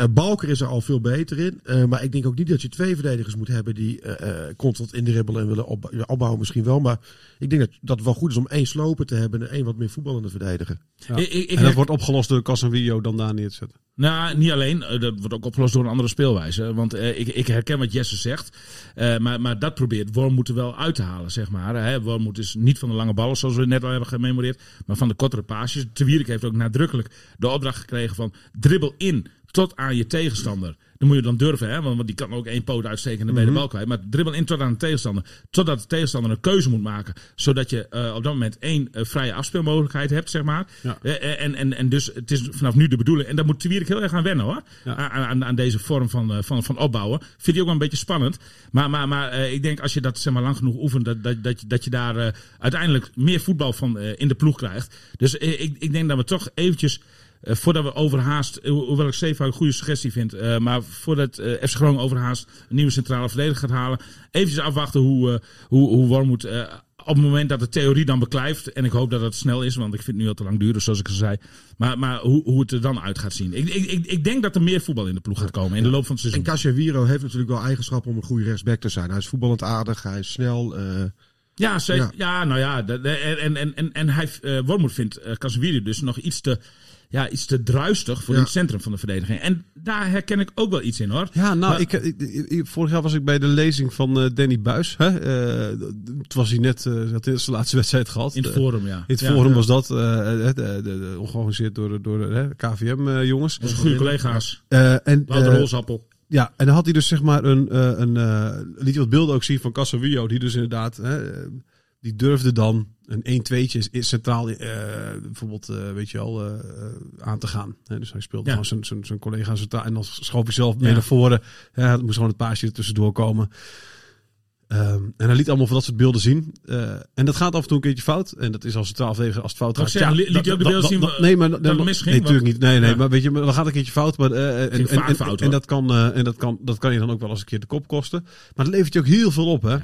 Eh, Balker is er al veel beter in. Eh, maar ik denk ook niet dat je twee verdedigers moet hebben die eh, eh, constant indribbelen en willen opbou- ja, opbouwen misschien wel. Maar ik denk dat, dat het wel goed is om één sloper te hebben en één wat meer voetballende verdediger. Ja. Ik- ik- ik en dat wordt opgelost door Casemiro dan daar neer te zetten. Nou, niet alleen. Dat wordt ook opgelost door een andere speelwijze. Want eh, ik, ik herken wat Jesse zegt. Eh, maar, maar dat probeert Wormoed er wel uit te halen, zeg maar. Hè. Wormoed is niet van de lange ballen, zoals we net al hebben gememoreerd. Maar van de kortere paasjes. De Wierik heeft ook nadrukkelijk de opdracht gekregen van dribbel in tot aan je tegenstander. Dan moet je dan durven, hè? Want, die kan ook één poot uitsteken en dan ben je de bal kwijt. Maar dribbel in tot aan de tegenstander. Totdat de tegenstander een keuze moet maken. Zodat je eh, op dat moment één eh, vrije afspeelmogelijkheid hebt, zeg maar. Ja. Eh, en, en, en dus het is vanaf nu de bedoeling. En daar moet Wierik heel erg aan wennen hoor. Ja. Aan, aan, aan deze vorm van, van, van opbouwen. Vind hij ook wel een beetje spannend. Maar, maar, maar ik denk als je dat zeg maar, lang genoeg oefent, dat, dat, dat, je, dat je daar uiteindelijk meer voetbal van in de ploeg krijgt. Dus ik, ik denk dat we toch eventjes. Eh, voordat we overhaast, eh, ho- hoewel ik Steven een goede suggestie vind, eh, maar voordat eh FC Groningen overhaast een nieuwe centrale verdediger gaat halen, eventjes afwachten hoe, hoe, hoe Wormoed op het moment dat de theorie dan beklijft, en ik hoop dat het snel is, want ik vind het nu al te lang duren, zoals ik al zei, maar, maar hoe, hoe het er dan uit gaat zien. Ik, ik, ik, denk dat er meer voetbal in de ploeg gaat komen in de loop van het En seizoen. Casemiro heeft natuurlijk wel eigenschappen om een goede rechtsback te zijn. Hij is voetballend aardig, hij is snel. Ja. Ja. Ja. nou ja. en, en, en, en hij, eh Wormoed vindt eh Casemiro dus nog iets te, ja, iets te druistig voor Ja. in het centrum van de verdediging. En daar herken ik ook wel iets in hoor. Ja, nou, Maar- ik, ik, ik- vorig jaar was ik bij de lezing van eh, Danny Buis. Hè? Eh, toen was hij net, eh had zijn laatste wedstrijd gehad. In het forum, ja. in het Ja, forum ja. was dat, de, de, de, ongeorganiseerd door, door de KVM-jongens. Onze goede collega's. en, Wouter Holzappel. ja, en dan had hij dus zeg maar een, een liet hij wat beelden ook zien van Casemiro, die dus inderdaad, die durfde dan een 1-2'tje is- is centraal, eh, bijvoorbeeld, eh, weet je wel, eh, aan te gaan. Dus hij speelde Ja. gewoon zijn, zijn, collega centraal en dan schoof hij zelf mee Ja. naar voren. Hè, het moest gewoon het paasje er tussendoor komen. Ehm, en hij liet allemaal van dat soort beelden zien. En dat gaat af en toe een keertje fout. En dat is als centraal verdediger als het fout gaat. li- liet hij ook de beelden zien Nee, maar dat het misging? Nee, natuurlijk niet. Nee, nee, Ja. maar weet je, maar dan gaat een keertje fout. Maar, eh, en, en, en, fout, en dat kan, en dat kan, dat kan je dan ook wel eens een keer de kop kosten. Maar dat levert je ook heel veel op, hè? Ja.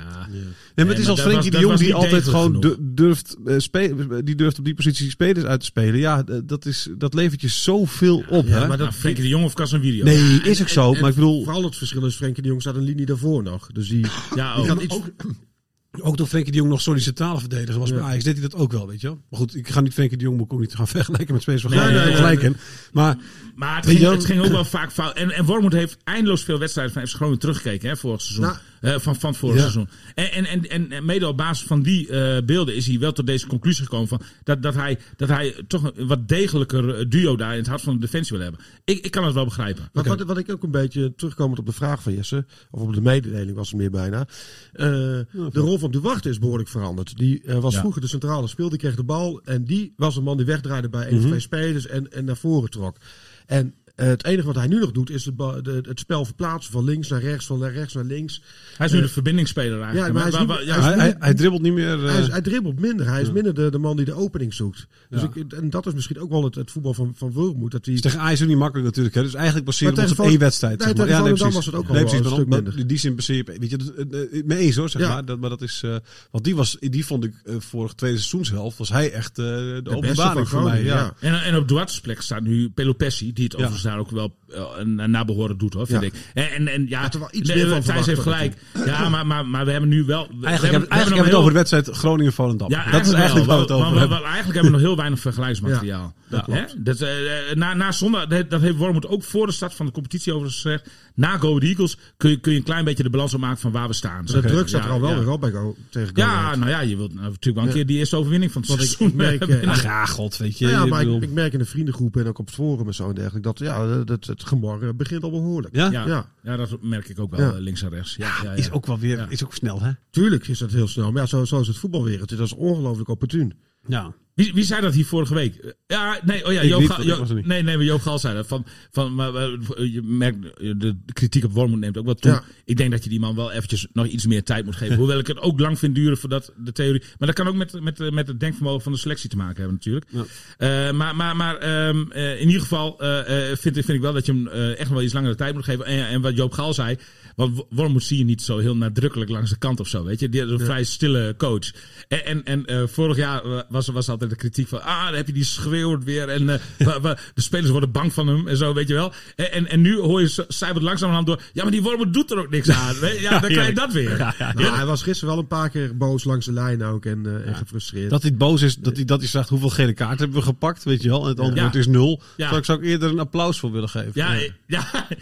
Nee, maar Nee, het is als dat Frenkie de dat Jong die altijd gewoon durft, eh, spe- die durft op die positie spelers uit te spelen. Ja, d- dat, is, dat levert je zoveel op, Ja, hè? maar Nou, dat Frenkie de Jong of Casemiro? Nee, is ook zo. En- maar ik bedoel, Vooral het verschil is, Frenkie de Jong staat een linie daarvoor nog. Dus die, Ja, die ook. kan iets... ook toen Frenkie de Jong nog centrale verdediger was Ja. bij Ajax, deed hij dat ook wel, weet je wel. Maar goed, ik ga niet Frenkie de Jong ook niet gaan vergelijken met spelers van Nee. Maar Maar het ging, je- het ging ook wel vaak fout. En, en Wormoed heeft eindeloos veel wedstrijden van FC Groningen teruggekeken hè, vorig seizoen. Nou. Eh, van, van het vorige Ja. seizoen. En, en, en, en, en mede op basis van die eh, beelden is hij wel tot deze conclusie gekomen. Van dat, dat, hij, dat hij toch een wat degelijker eh, duo daar in het hart van de defensie wil hebben. Ik, ik kan het wel begrijpen. Wat, wat, wat ik ook een beetje terugkomend op de vraag van Jesse, of op de mededeling was het meer bijna. eh, de rol van Duarte is behoorlijk veranderd. Die eh, was Ja. vroeger de centrale speel, die kreeg de bal. En die was een man die wegdraaide bij één of twee spelers en, en naar voren trok. En eh, het enige wat hij nu nog doet, is het, de, het spel verplaatsen van links naar rechts, van rechts naar links. Hij is nu Eh, de verbindingsspeler eigenlijk. ja, maar hij is niet- hij is ja, hij, hij, hij dribbelt niet meer. eh, Hij, is- hij dribbelt minder. Hij is minder de, de man die de opening zoekt. Dus Ja. ik, en dat is misschien ook wel het, het voetbal van, van Wilmoed. Dat hij, is tegen Ajax ook niet makkelijk natuurlijk. Hè? Dus eigenlijk baseer je Maar ons op één wedstrijd. Nee, zeg maar. tegen nee, precies. was het ook al nee, wel een maar stuk dan- minder. In die zin baseer je... Weet je, eh, eh, mee eens hoor, zeg Ja. maar. Dat, maar dat is... eh, want die, was, die vond ik eh, vorig tweede seizoenshelft... was hij echt eh, de, openbaring van voor mij. Ja. ja. En, en op Duarte's plek staat nu Pelopessi, die het Ja. overigens daar ook wel een, een nabehoren doet, hoor, vind Ja. ik. En, en, en ja, er wel iets nee, meer van Thijs heeft gelijk. Ja, maar, maar, maar we hebben nu wel... we- we Eigenlijk, hebben- we eigenlijk hebben we het nog over de wedstrijd Groningen-Volendam. Ja, dat is eigenlijk wel, waar we het over maar- hebben. maar- Eigenlijk hebben we nog heel weinig vergelijksmateriaal. Ja, Hè? Dat, eh, na, na zondag, dat, dat heeft Wormoed ook voor de start van de competitie overigens gezegd. Na Go Eagles kun je, kun je een klein beetje de balans opmaken van waar we staan. de druk staat Ja, er al wel ja. weer op bij Go, tegen Go Ja, nou ja, je wilt nou, natuurlijk wel een Ja. keer die eerste overwinning van het seizoen eh, ja, god, weet je. Nou ja, maar ik, merk in de vriendengroepen en ook op het forum en zo en dergelijke dat ja, dat, het gemor eh, begint al behoorlijk. ja? ja, Ja. ja. dat merk ik ook wel Ja. eh, links en rechts. Ja, ja, ja. Is ook wel weer Ja. is ook snel, hè? Tuurlijk is dat heel snel, maar ja, zo, zo is het voetbalwereld. Dat is ongelooflijk opportun. Ja. Wie, wie zei dat hier vorige week? Eh, Ja, nee, oh ja, Joop Ga- Jo- nee, nee, maar Joop Gal zei dat. Van, van, maar, maar, je merkt, eh, de kritiek op Wormoed neemt ook wel toe. Ja. Ik denk dat je die man wel eventjes nog iets meer tijd moet geven. Hoewel ik het ook lang vind duren voordat de theorie... Maar dat kan ook met, met, met het denkvermogen van de selectie te maken hebben natuurlijk. Ja. Eh, maar maar, maar ehm, eh, in ieder geval eh, eh, vind, vind ik wel dat je hem eh, echt nog wel iets langere tijd moet geven. En, en wat Joop Gal zei... Want Wormoed zie je niet zo heel nadrukkelijk langs de kant of zo, weet je. Die is een vrij stille coach. En, en, en eh, vorig jaar eh, was, was altijd de kritiek van... Ah, dan heb je die schreeuwt weer. En eh, de spelers worden bang van hem en zo, weet je wel. En, en, en nu hoor je cijfert langzamerhand door... Ja, maar die Wormoed doet er ook niks aan. Ja, dan krijg je dat weer. Nou, hij was gisteren wel een paar keer boos langs de lijn ook en, eh, en gefrustreerd. Dat hij boos is, dat hij, dat hij zegt hoeveel gele kaarten hebben we gepakt, weet je wel. En het antwoord Ja. is nul. Ja. Daar zou ik eerder een applaus voor willen geven. Ja, ja, ja.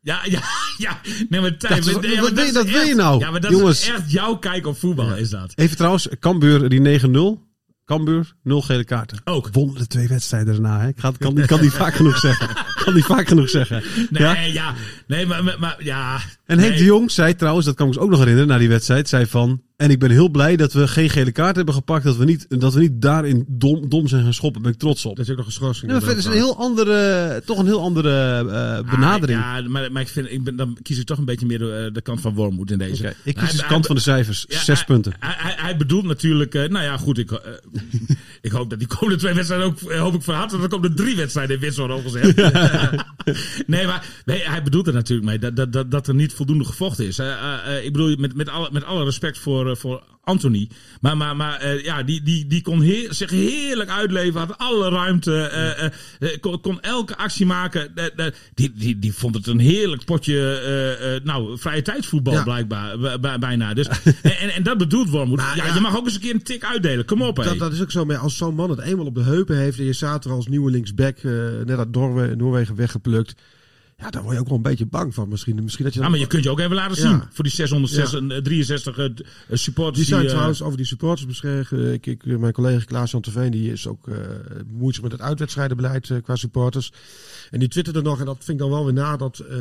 Ja, ja, ja. Nee, maar Tijn, Dat is- ja, maar is dat wil je nou? Ja, maar dat Jongens. is echt jouw kijk op voetbal, is dat. Even trouwens, Cambuur die 9-0. Cambuur, nul gele kaarten. Ook. Wonnen de twee wedstrijden daarna. Hè? Ik ga, kan, ik kan niet vaak genoeg zeggen. kan niet vaak genoeg zeggen. Nee, Ja? ja. Nee, maar, maar, maar ja. En Henk nee. de Jong zei trouwens, dat kan ik me ook nog herinneren na die wedstrijd, zei van... En ik ben heel blij dat we geen gele kaart hebben gepakt. Dat we niet, dat we niet daarin dom, dom zijn gaan schoppen. Daar ben ik trots op. Dat is ook nog een schorsing. Ja, verder is een heel andere, toch een heel andere eh, benadering. Ah, ja, maar, maar ik vind, ik ben, dan kies ik toch een beetje meer de, eh, de kant van Wormoed in deze. Oké, Ik Hij- kies de hij- kant van de cijfers. ja, Zes hij- punten. Hij, hij, hij bedoelt natuurlijk, eh, nou ja, goed, ik, ik hoop dat die komende twee wedstrijden ook, hoop ik van harte, dat er komen drie wedstrijden in worden opgezet. nee, maar nee, hij bedoelt er natuurlijk mee dat, dat, dat, dat er niet voldoende gevochten is. Ik bedoel, met, met, alle, met alle respect voor, eh, voor Anthony. Maar, maar, maar eh, ja, die, die, die kon heer- zich heerlijk uitleven, had alle ruimte, eh, kon, kon elke actie maken. Die, die, die vond het een heerlijk potje, nou, vrije tijdsvoetbal Ja. blijkbaar, bijna. Dus, en, en, en dat bedoelt Wormoed. Maar ja, ja. je mag ook eens een keer een tik uitdelen. Kom op. Dat, dat is ook zo, maar als zo'n man het eenmaal op de heupen heeft en je staat er als nieuwe linksback net uit Noorwe- Noorwegen weggeplukt. Ja, daar word je ook wel een beetje bang van misschien. Misschien dat je Ja, maar je kunt je ook even laten Ja. zien. Voor die 663 eh, supporters. Die zijn eh, trouwens over die supporters beschreven. Ik, ik, mijn collega Klaas-Jan Terveen, die is ook eh bemoeit zich met het uitwedstrijdenbeleid eh, qua supporters. En die twitterde nog, en dat vind ik dan wel weer na, dat... eh,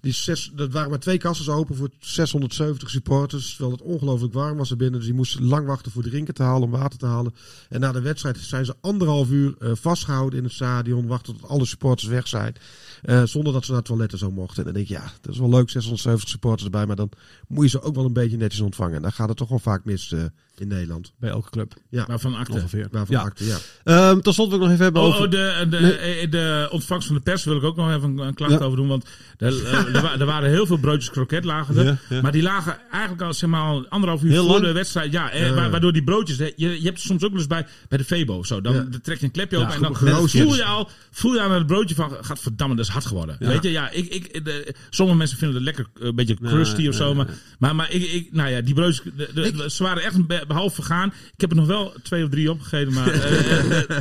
Die zes, dat waren maar twee kassen open voor 670 supporters. Terwijl het ongelooflijk warm was er binnen. Dus die moesten lang wachten voor drinken te halen, om water te halen. En na de wedstrijd zijn ze anderhalf uur eh, vastgehouden in het stadion. Wachten tot alle supporters weg zijn. Eh, zonder dat ze naar het toilet en zo mochten. En dan denk je, ja, dat is wel leuk, 670 supporters erbij. Maar dan moet je ze ook wel een beetje netjes ontvangen. En daar gaat het toch wel vaak mis eh, in Nederland. Bij elke club. Ja, Waarvan akte. Ongeveer. waarvan Ja. acte, ja. Ehm tot slot wil ik nog even hebben Oh, over... oh, de, de, eh, de ontvangst van de pers wil ik ook nog even een, klacht Ja. over doen. Want er, eh, er, wa- er waren heel veel broodjes kroket lagen er. Ja, ja. Maar die lagen eigenlijk al, zeg maar, al anderhalf uur Heel voor lang? de wedstrijd. Ja, eh, Ja. wa- waardoor die broodjes... Je, je hebt soms ook wel eens bij, bij de Febo. Zo, dan trek je een klepje open en dan voel je al, voel je aan het broodje van... Gaat verdamme, dat is hard geworden. Weet je, ja, ik, ik, de, sommige mensen vinden het lekker eh, een beetje crusty of zo. maar, maar, maar ik, ik, nou ja, die broodjes, de, de- ze waren echt een be- behalve vergaan. Ik heb er nog wel twee of drie opgegeten, maar... eh, eh,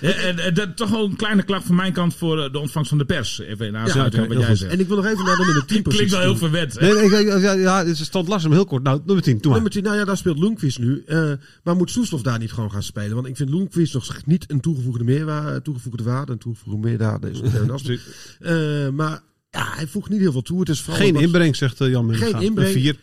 eh, en, en dat toch wel een kleine klacht van mijn kant voor eh, de ontvangst van de pers. Even oké, op wat jij zegt. En ik wil nog even naar de nummer 10 positie. Klinkt wel heel verwend. hè? Nee, nee, ja, ja, het is stand lastig, maar heel kort. Nou, nummer 10, doe maar. Nummer 10, nou ja, daar speelt Loenquist nu. Eh, maar moet Soeslof daar niet gewoon gaan spelen? Want ik vind Loenquist nog niet een toegevoegde, meerwaarde, toegevoegde waarde. Een toegevoegde meerwaarde is. Eh, Maar ja, hij voegt niet heel veel toe. Het is vooral Geen inbreng, zegt eh, Jan. Geen inbreng. Een Vier.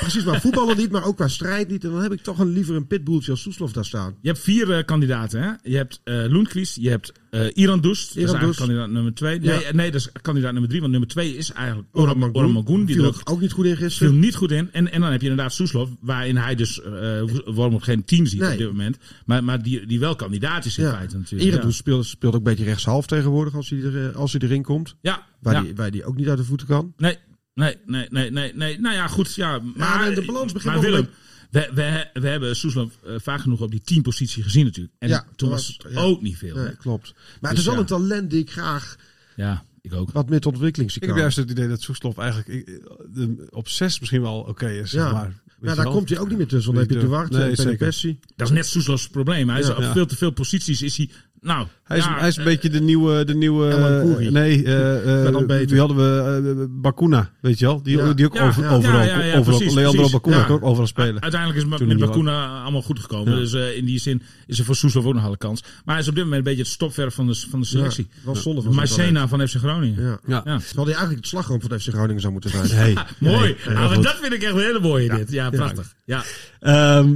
Precies, maar voetballen niet, maar ook qua strijd niet. En dan heb ik toch een, liever een pitbulltje als Soeslof daar staan. Je hebt vier eh, kandidaten. Hè? Je hebt eh Loenquist, je hebt eh Iran Doest. Dat is Iran eigenlijk Doest. kandidaat nummer twee. Nee, Ja. eh, nee, dat is kandidaat nummer drie. Want nummer twee is eigenlijk Oran Magoen. Die Viel er ook, niet goed in viel gisteren. niet goed in. En, en dan heb je inderdaad Soeslof, waarin hij dus uh, Wormoed geen tien ziet Nee. op dit moment. Maar, maar die, die wel kandidaat is in Ja. feite natuurlijk. Iran ja. speelt, speelt ook een beetje rechtshalf tegenwoordig als hij, er, eh, als hij erin komt. Ja, Waar, ja. die, waar die ook niet uit de voeten kan. Nee, nee, nee, nee, nee, nee. Nou ja, goed. Ja, maar, de balans begint maar Willem, we, we, we hebben Soeslof uh, vaak genoeg op die tien positie gezien natuurlijk. En Ja, toen was het ja. ook niet veel. Nee, klopt. Maar het Dus is wel ja. een talent die ik graag Ja, ik ook. wat met ontwikkeling zie Ik heb juist het idee dat Soeslof eigenlijk ik- de- op zes misschien wel oké is. Zeg Ja. maar. Ja, je daar wel? komt hij ook niet meer tussen. Dan heb je Duarte nee, en zeker. Penepessi. Dat is net Soeslofs probleem. Hij is op Ja. veel te veel posities is hij... Nou, Hij is, ja, hij is een eh, beetje de nieuwe... De nieuwe Koeri. nee, eh, eh, wie hadden we? eh, Bakuna, weet je wel? Die, Ja. die ook Ja, over, ja. overal, Ja, ja, ja, overal precies, Leandro precies. Bakuna Ja. kan ook overal spelen. Uiteindelijk is Toen met Bakuna allemaal goed gekomen. Ja. Dus eh, in die zin is er voor Soeslof ook nog alle kans. Maar hij is op dit moment een beetje het stopverf van de, van de selectie. Ja, wel zonde van van FC Groningen. Ja. Ja. Ja. Terwijl hij eigenlijk het slagroom van FC Groningen zou moeten zijn. Hey. Mooi. Ah, maar goed. dat vind ik echt een hele mooie dit. Ja, prachtig. Ja. Ehm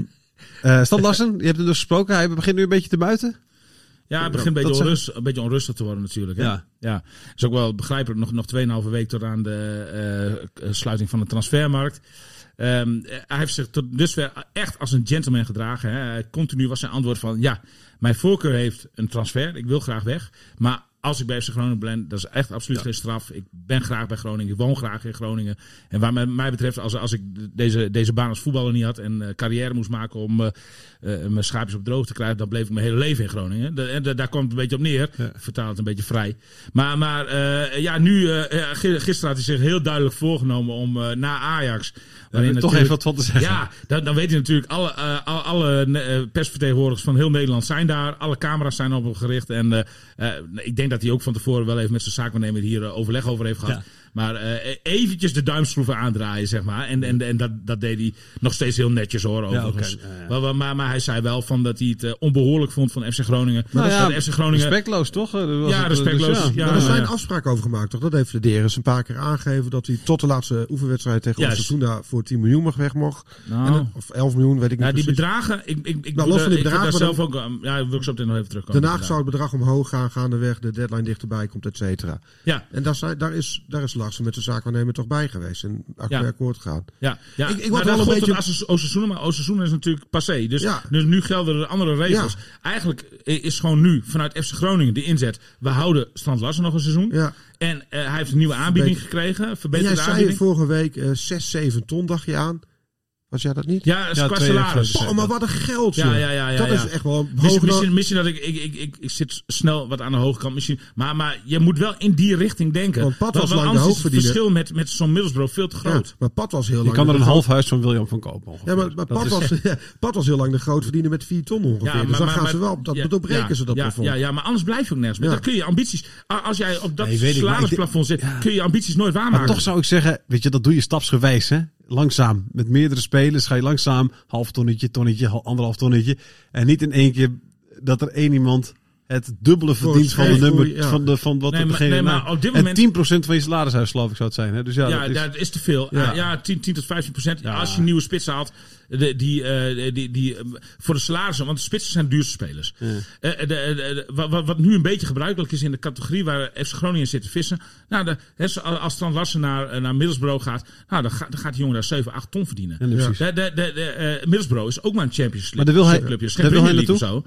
eh, Stan Larsen, je hebt hem dus gesproken. Hij begint nu een beetje te buiten. Ja, het begint een beetje, onrustig, een beetje onrustig te worden natuurlijk. Hè? Ja. ja. is ook wel begrijpelijk. Nog, nog 2,5 week tot aan de eh, sluiting van de transfermarkt. Ehm, hij heeft zich tot dusver echt als een gentleman gedragen. Hè. Continu was zijn antwoord van... Ja, mijn voorkeur heeft een transfer. Ik wil graag weg. Maar als ik bij FC Groningen ben, dat is echt absoluut geen straf. Ik ben graag bij Groningen. Ik woon graag in Groningen. En wat mij, betreft, als, als ik deze, deze baan als voetballer niet had... en eh, carrière moest maken om eh, eh, mijn schaapjes op droog te krijgen... dan bleef ik mijn hele leven in Groningen. De- daar komt het een beetje op neer. Ik vertaal het een beetje vrij. Maar, maar ja, nu... gi- gisteren had hij zich heel duidelijk voorgenomen om na Ajax... Daar heb ik toch even wat van te zeggen. Ja, dan, dan weet je natuurlijk, alle, alle, persvertegenwoordigers van heel Nederland zijn daar. Alle camera's zijn op hem gericht. En ik denk dat hij ook van tevoren wel even met zijn zaakwaarnemer hier eh, overleg over heeft gehad. Maar eh, eventjes de duimschroeven aandraaien, zeg maar. En, en, en dat, dat deed hij nog steeds heel netjes hoor, overigens. oké. Ja, ja. Maar, maar, hij zei wel van dat hij het eh, onbehoorlijk vond van FC Groningen. Nou ja, FC Groningen... Respectloos, toch? Eh, was Ja, eh, respectloos. dus Ja. Er zijn ja. afspraken over gemaakt, toch? Dat heeft de Deris een paar keer aangegeven. Dat hij tot de laatste oefenwedstrijd tegen Juist. Osasuna voor 10 miljoen mag weg mocht. Nou. En, of 11 miljoen, weet ik niet Ja, die precies. bedragen, ik, ik, ik, Nou, los van die ik heb bedragen, daar maar zelf ook, aan- ja, wil ik zo meteen nog even terugkomen. Daarna zou het bedrag omhoog gaan, gaandeweg de deadline dichterbij komt, et cetera. Ja, En daar, zijn, daar, is, daar is Larsen met de zaakwaarnemer toch bij geweest. En Ja. akkoord gegaan. Ja, ja. Ik- ik word maar wel een beetje- als Osasuna, maar Osasuna is natuurlijk passé. Dus, Ja. dus nu gelden er andere regels. Eigenlijk is gewoon nu vanuit FC Groningen de inzet. We houden Strand Larsen nog een seizoen. Ja. En eh, hij heeft een nieuwe aanbieding gekregen. En Verbeterde jij zei aanbieding. vorige week eh 6, 7 ton, dacht je aan. Was jij dat niet? Ja, qua salaris. Oh, maar wat een geld, Ja, ja, ja, ja, dat ja. is echt wel Misschien, hoger misschien, misschien dat ik, ik, ik, ik, ik zit snel wat aan de hoge kant. Misschien, maar, maar je moet wel in die richting denken. Want Pat was lang de anders is het verschil met, met zo'n Middelsbro veel te Ja, groot. maar Pat was heel Je lang... kan er een half huis van William van kopen. ongeveer. Ja, maar, maar Dat Pat, was, ja, Pat was heel lang de groot verdiener met 4 ton ongeveer. dus dan gaan ze wel, dat ja, doorbreken ja, ze dat ja, plafond. Ja, ja, maar anders blijf je ook nergens. Dan kun je ambities... Als jij op dat salarisplafond zit, kun je ambities nooit waarmaken. Maar toch zou ik zeggen, weet je, dat doe je stapsgewijs, hè? Langzaam. Met meerdere spelers ga je langzaam half tonnetje, tonnetje, hal- anderhalf tonnetje. En niet in één keer dat er één iemand het dubbele verdiend van, de nummer, ja. van, de, van wat Nee, degene nee, maar na- op dit En moment- 10% van je salarishuis, geloof ik, zou het zijn. Hè? Dus ja, Ja, dat is, dat is te veel. Ja. Ja, ja 10, 10 tot 15 procent. Ja. Als je een nieuwe spits haalt, de, die, eh, die, die, eh, voor de salarissen, want de spitsen zijn de duurste spelers. Eh, de, de, de- wat- nu een beetje gebruikelijk is in de categorie waar FC Groningen zit te vissen. Nou, zo- als Strand Larsen naar, eh, naar Middlesbrough gaat, nou, dan, gaat dan gaat die jongen daar 7, 8 ton verdienen. Ja, precies. Eh, Middlesbrough is ook maar een Champions League Maar daar wil hij- clubje. daar wil hij zo.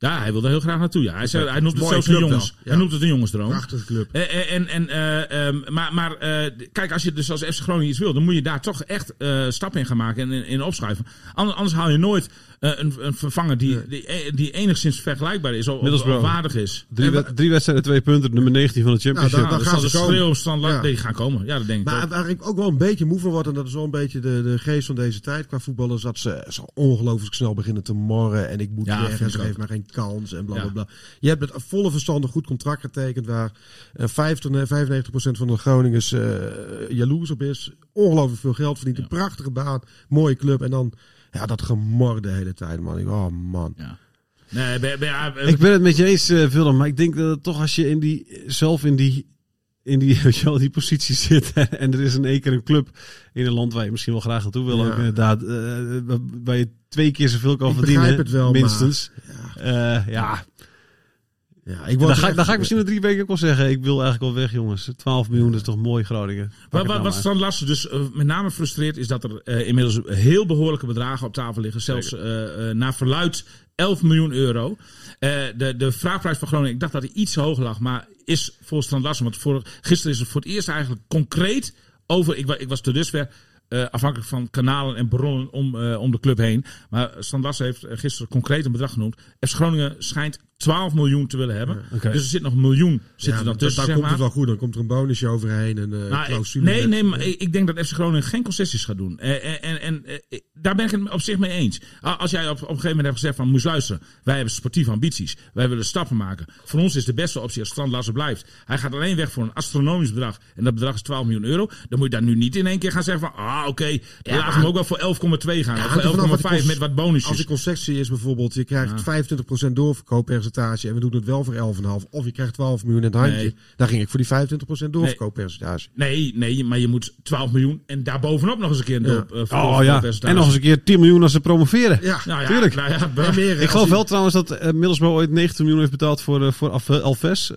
Ja, hij wil er heel graag naartoe. Ja. Hij, zei, hij noemt het zelfs een jongens. ja. Hij noemt het een jongensdroom. Prachtige club. Eh, eh, En, en, eh, ehm, maar maar kijk, als je dus als FC Groningen iets wil, dan moet je daar toch echt eh stappen in gaan maken en in, in opschuiven. Anders, anders haal je nooit een, een vervanger die, die, eh, die enigszins vergelijkbaar is of, of, waardig is. drie, drie wedstrijden, twee punten, nummer 19 van de Championship. Nou, Nou, dan dan gaan ze de komen. stand Ja. die gaan komen. Ja, dat denk ik Maar ook. waar ik ook wel een beetje moe van word, en dat is wel een beetje de, de geest van deze tijd qua voetballers, dat ze zo ongelooflijk snel beginnen te morren. En ik moet Ja, weg en ze geen kans en bla bla bla. Je hebt met volle verstand een goed contract getekend waar eh 50, eh, 95% van de Groningers eh jaloers op is. Ongelooflijk veel geld verdient, een prachtige baan, mooie club. En dan ja, dat gemor de hele tijd, man. Ik, oh man. Ja. Nee, Ik ben het met je eens, eh, Willem, maar ik denk dat het toch als je in die, zelf in die, in die, wel, die positie zit en er is in één keer een club in een land waar je misschien wel graag naartoe wil, Ja. ook inderdaad, eh, waar je twee keer zoveel kan Ik verdienen, het wel, minstens. Ja, Eh, ja, ja, ik dan ga, echt- dan ga ik misschien na drie weken ook wel zeggen, ik wil eigenlijk wel weg, jongens. 12 miljoen is toch mooi, Groningen. Wat, wat, nou wat maar. Strand Larsen dus eh, met name frustreert, is dat er eh, inmiddels heel behoorlijke bedragen op tafel liggen. Zelfs eh, eh, naar verluid 11 miljoen euro. Eh, de, de vraagprijs van Groningen, ik dacht dat hij iets hoger lag, maar is volgens Strand Larsen, want voor, gisteren is het voor het eerst eigenlijk concreet over, ik, ik was tot dusver eh, afhankelijk van kanalen en bronnen om, eh, om de club heen. Maar Strand Larsen heeft gisteren concreet een bedrag genoemd. FC Groningen schijnt 12 miljoen te willen hebben. Dus er zit nog een miljoen zit Ja, er dan tussen, dan zeg komt maar. het wel goed. Dan komt er een bonusje overheen. En, eh Nou, nee, nee, maar ik denk dat FC Groningen geen concessies gaat doen. Eh, En, en, en eh, daar ben ik het op zich mee eens. A- Als jij op, op een gegeven moment hebt gezegd van, moest luisteren. Wij hebben sportieve ambities. Wij willen stappen maken. Voor ons is de beste optie als Strand Larsen blijft. Hij gaat alleen weg voor een astronomisch bedrag. En dat bedrag is 12 miljoen euro. Dan moet je daar nu niet in één keer gaan zeggen van, ah oké, dan laten we hem ook wel voor 11,2 gaan. Ja, of hangt er vanaf voor wat die 11,5 cons- met wat Als de bonusjes. concessie is bijvoorbeeld, je krijgt 25% doorverkooppercentage en we doen het wel voor 11,5. Of je krijgt 12 miljoen in het handje. Nee. Dan ging ik voor die 25% doorverkooppercentage. Nee, nee, maar je moet 12 miljoen en daarbovenop nog eens een keer een Ja. eh, Oh ja, en nog eens een keer 10 miljoen als ze promoveren. Ja, Nou ja, Tuurlijk. Nou ja, meer, Ik geloof wel trouwens dat eh Middlesbrough ooit 19 miljoen heeft betaald voor, eh, voor Alves. Eh,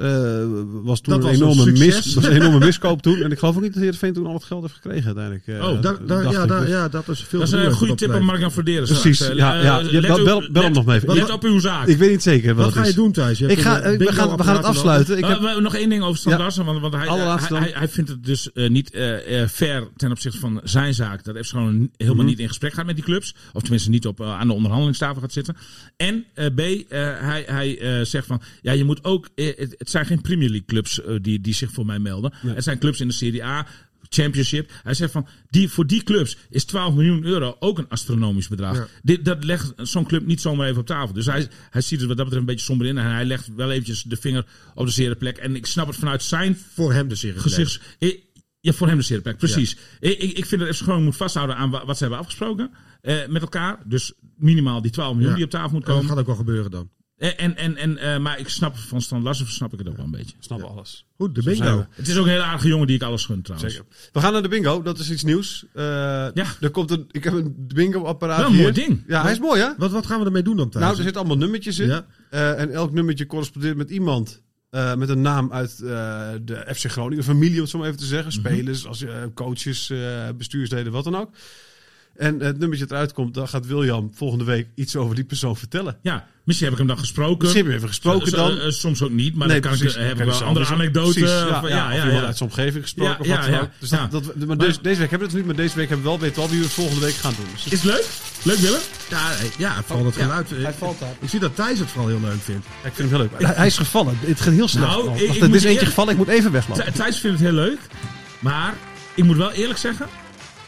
was toen Dat een was een enorme, mis, succes. was een enorme miskoop toen. En ik geloof ook niet dat Heerenveen toen al het geld heeft gekregen uiteindelijk. Eh, Oh, Daar- daar- ja, daar- Dus- ja, dat is veel Dat is een goede tip om. Mark-Jan Verderen. Precies, ja, ja. bel- op- bel- bel hem nog maar even. Let op uw zaak. Ik weet niet zeker wat ga je doen thuis? Je Ik ga, een eh, we, gaan, we gaan het afsluiten. Ik Eh, heb, nog één ding over Stan Ja. Larsen, want, want hij, hij, dan. hij, hij vindt het dus eh, niet eh, eh, fair ten opzichte van zijn zaak. Dat FC gewoon helemaal Mhm. niet in gesprek gaat met die clubs. Of tenminste niet op, eh, aan de onderhandelingstafel gaat zitten. En eh, B, eh, hij, hij eh, zegt van, ja je moet ook, eh, het, het zijn geen Premier League clubs eh, die, die zich voor mij melden. Het zijn clubs in de Serie A. Championship. Hij zegt van, die, voor die clubs is 12 miljoen euro ook een astronomisch bedrag. Ja. Dit, dat legt zo'n club niet zomaar even op tafel. Dus hij, hij ziet het wat dat betreft een beetje somber in. En hij legt wel eventjes de vinger op de zere plek. En ik snap het vanuit zijn Voor hem de serie. gezichts... Ik- Ja, voor hem de zere plek, precies. Ik, ik, ik vind dat FC gewoon moet vasthouden aan wa- wat ze hebben afgesproken eh, met elkaar. Dus minimaal die 12 miljoen Ja. die op tafel moet En dat komen. gaat ook wel gebeuren dan. En, en, en, en, eh, maar ik snap van Stan Larsen snap ik het ook wel een beetje. snap alles. Goed, de bingo. Het is ook een hele aardige jongen die ik alles gun trouwens. Zeker. We gaan naar de bingo. Dat is iets nieuws. Eh, Er komt een, ik heb een bingo-apparaat Wel een hier. mooi ding. Ja, hij is mooi hè? Wat, wat gaan we ermee doen dan thuis? Nou, er zitten allemaal nummertjes in. Ja. Eh, en elk nummertje correspondeert met iemand. eh, met een naam uit eh, de FC Groningen familie, om het zo maar even te zeggen. Mhm. Spelers, als, eh, coaches, eh, bestuursleden, wat dan ook. En het nummertje dat eruit komt, dan gaat William volgende week iets over die persoon vertellen. Ja, misschien heb ik hem dan gesproken. Misschien heb je even gesproken S- dan. eh, eh, soms ook niet, maar nee, dan kan precies. ik, heb ik wel andere. Precies, ja, van- ja, ja, of ja, iemand ja. uit zijn omgeving gesproken. Ja, of ja, wat dan ook. Dus Ja. dat, dat, maar Maar- deze, deze week hebben we het niet, maar deze week hebben we wel weten wel wie we volgende week gaan doen. Dus Is het leuk? Leuk Willem? Ja, eh, ja vooral het geluid. Eh, valt daar. Ik zie dat Thijs het vooral heel leuk vindt. Ja, ik vind hem heel leuk. Hij, hij is gevallen. Het gaat heel snel. Nou, ik- er is eentje gevallen. Ik moet even weglopen. Th- Thijs vindt het heel leuk, maar ik moet wel eerlijk zeggen.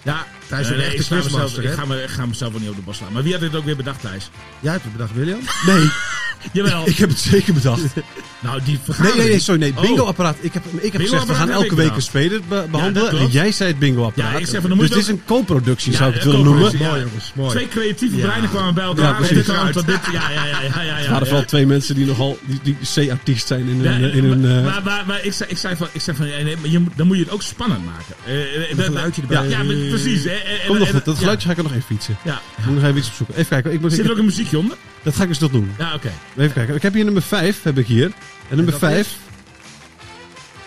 Ja, Thijs is een nee, echte ik, sla mezelf, ik, ga me, ik ga mezelf wel niet op de bos slaan. Maar wie had dit ook weer bedacht, Thijs? Jij hebt het bedacht, William? Nee, Jawel. ik heb het zeker bedacht. Nou, die Nee, vergadering. nee, nee, sorry, nee. Oh. Bingo-apparaat. Ik heb, ik heb gezegd, we gaan elke week een speler be- behandelen. en jij zei het bingo-apparaat. Ja, ik zeg van, dan moet dus dit is een co-productie, Ja, zou ik het willen noemen. Mooi jongens, mooi. Twee creatieve Ja. breinen kwamen bij elkaar. Ja, precies. dit dit. Ja, ja, ja, ja, ja. er ja. wel twee mensen die nogal die, die C-artiest zijn in hun... Nee, in hun maar, eh, maar, maar, maar ik, zei, ik zei van, ik zei van nee, maar je, dan moet je het ook spannend maken. Eh, eh, dat- geluidje erbij. ja, maar precies. Kom nog dat geluidje ga ik er nog even fietsen. Ja. Ik moet nog even iets opzoeken. Even kijken, ik moet, Zit er ook een muziekje onder? dat ga ik eens nog doen. Ja, oké. Even kijken, ik heb hier nummer 5, heb ik hier. En nummer dat 5,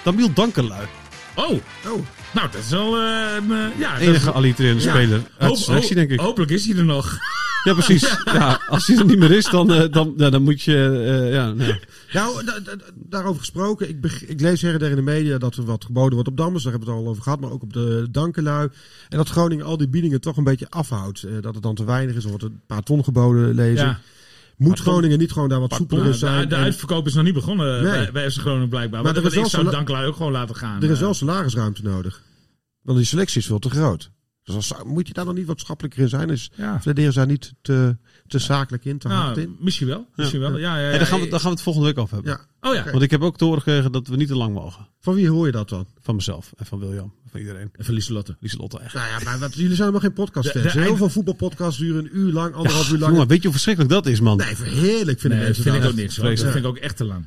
Damiel Dankerlui. Oh, Oh, nou, dat is wel een, eh, ja, dat Enige is- allitererende ja. speler uit de selectie, denk ik. Hopelijk is hij er nog. Ja, precies. Ja, als hij er niet meer is, dan, eh, dan, ja, dan moet je... ja, nee. Nou, da- daarover gesproken. Ik, ik lees her en der in de media dat er wat geboden wordt op Dammers. Daar hebben we het al over gehad. Maar ook op de Dankelui. En dat Groningen al die biedingen toch een beetje afhoudt. Dat het dan te weinig is. Er wordt een paar ton geboden lezen. Ja. Moet Groningen niet gewoon daar wat soepeler in Nou, de, zijn? de En uitverkoop is nog niet begonnen Nee. bij, bij FC Groningen blijkbaar. Maar Maar er is ik zou zo- Danklui ook gewoon laten gaan. er is eh. wel salarisruimte nodig. Want die selectie is veel te groot. Dus als, moet je daar dan niet wat schappelijker in zijn? Is Ja. Flederen zij niet te, te zakelijk in, te hard Nou, in? misschien wel. Misschien wel. Ja, ja, ja, Hey, daar, gaan we, daar gaan we het volgende week over hebben. Ja. Oh ja. Want ik heb ook te horen gekregen dat we niet te lang mogen. Van wie hoor je dat dan? Van mezelf en van William. Van iedereen. En van Lieselotte. Lieselotte, echt. Nou ja, maar wat, jullie zijn helemaal geen podcastfans. Heel veel voetbalpodcasts duren een uur lang, anderhalf uur lang. Jongen, weet je hoe verschrikkelijk dat is, man? Nee, heerlijk vind ik. Dat vind ik ook niks. Dat vind ik ook echt te lang.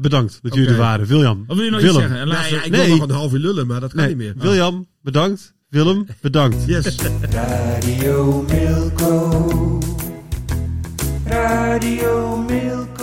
Bedankt dat jullie er waren. William. Wat wil je nog iets zeggen? Nee, ik wil nog een half uur lullen, maar dat kan niet meer. Oh. William, bedankt. Willem, bedankt. Yes. Radio Milko. Radio Milko.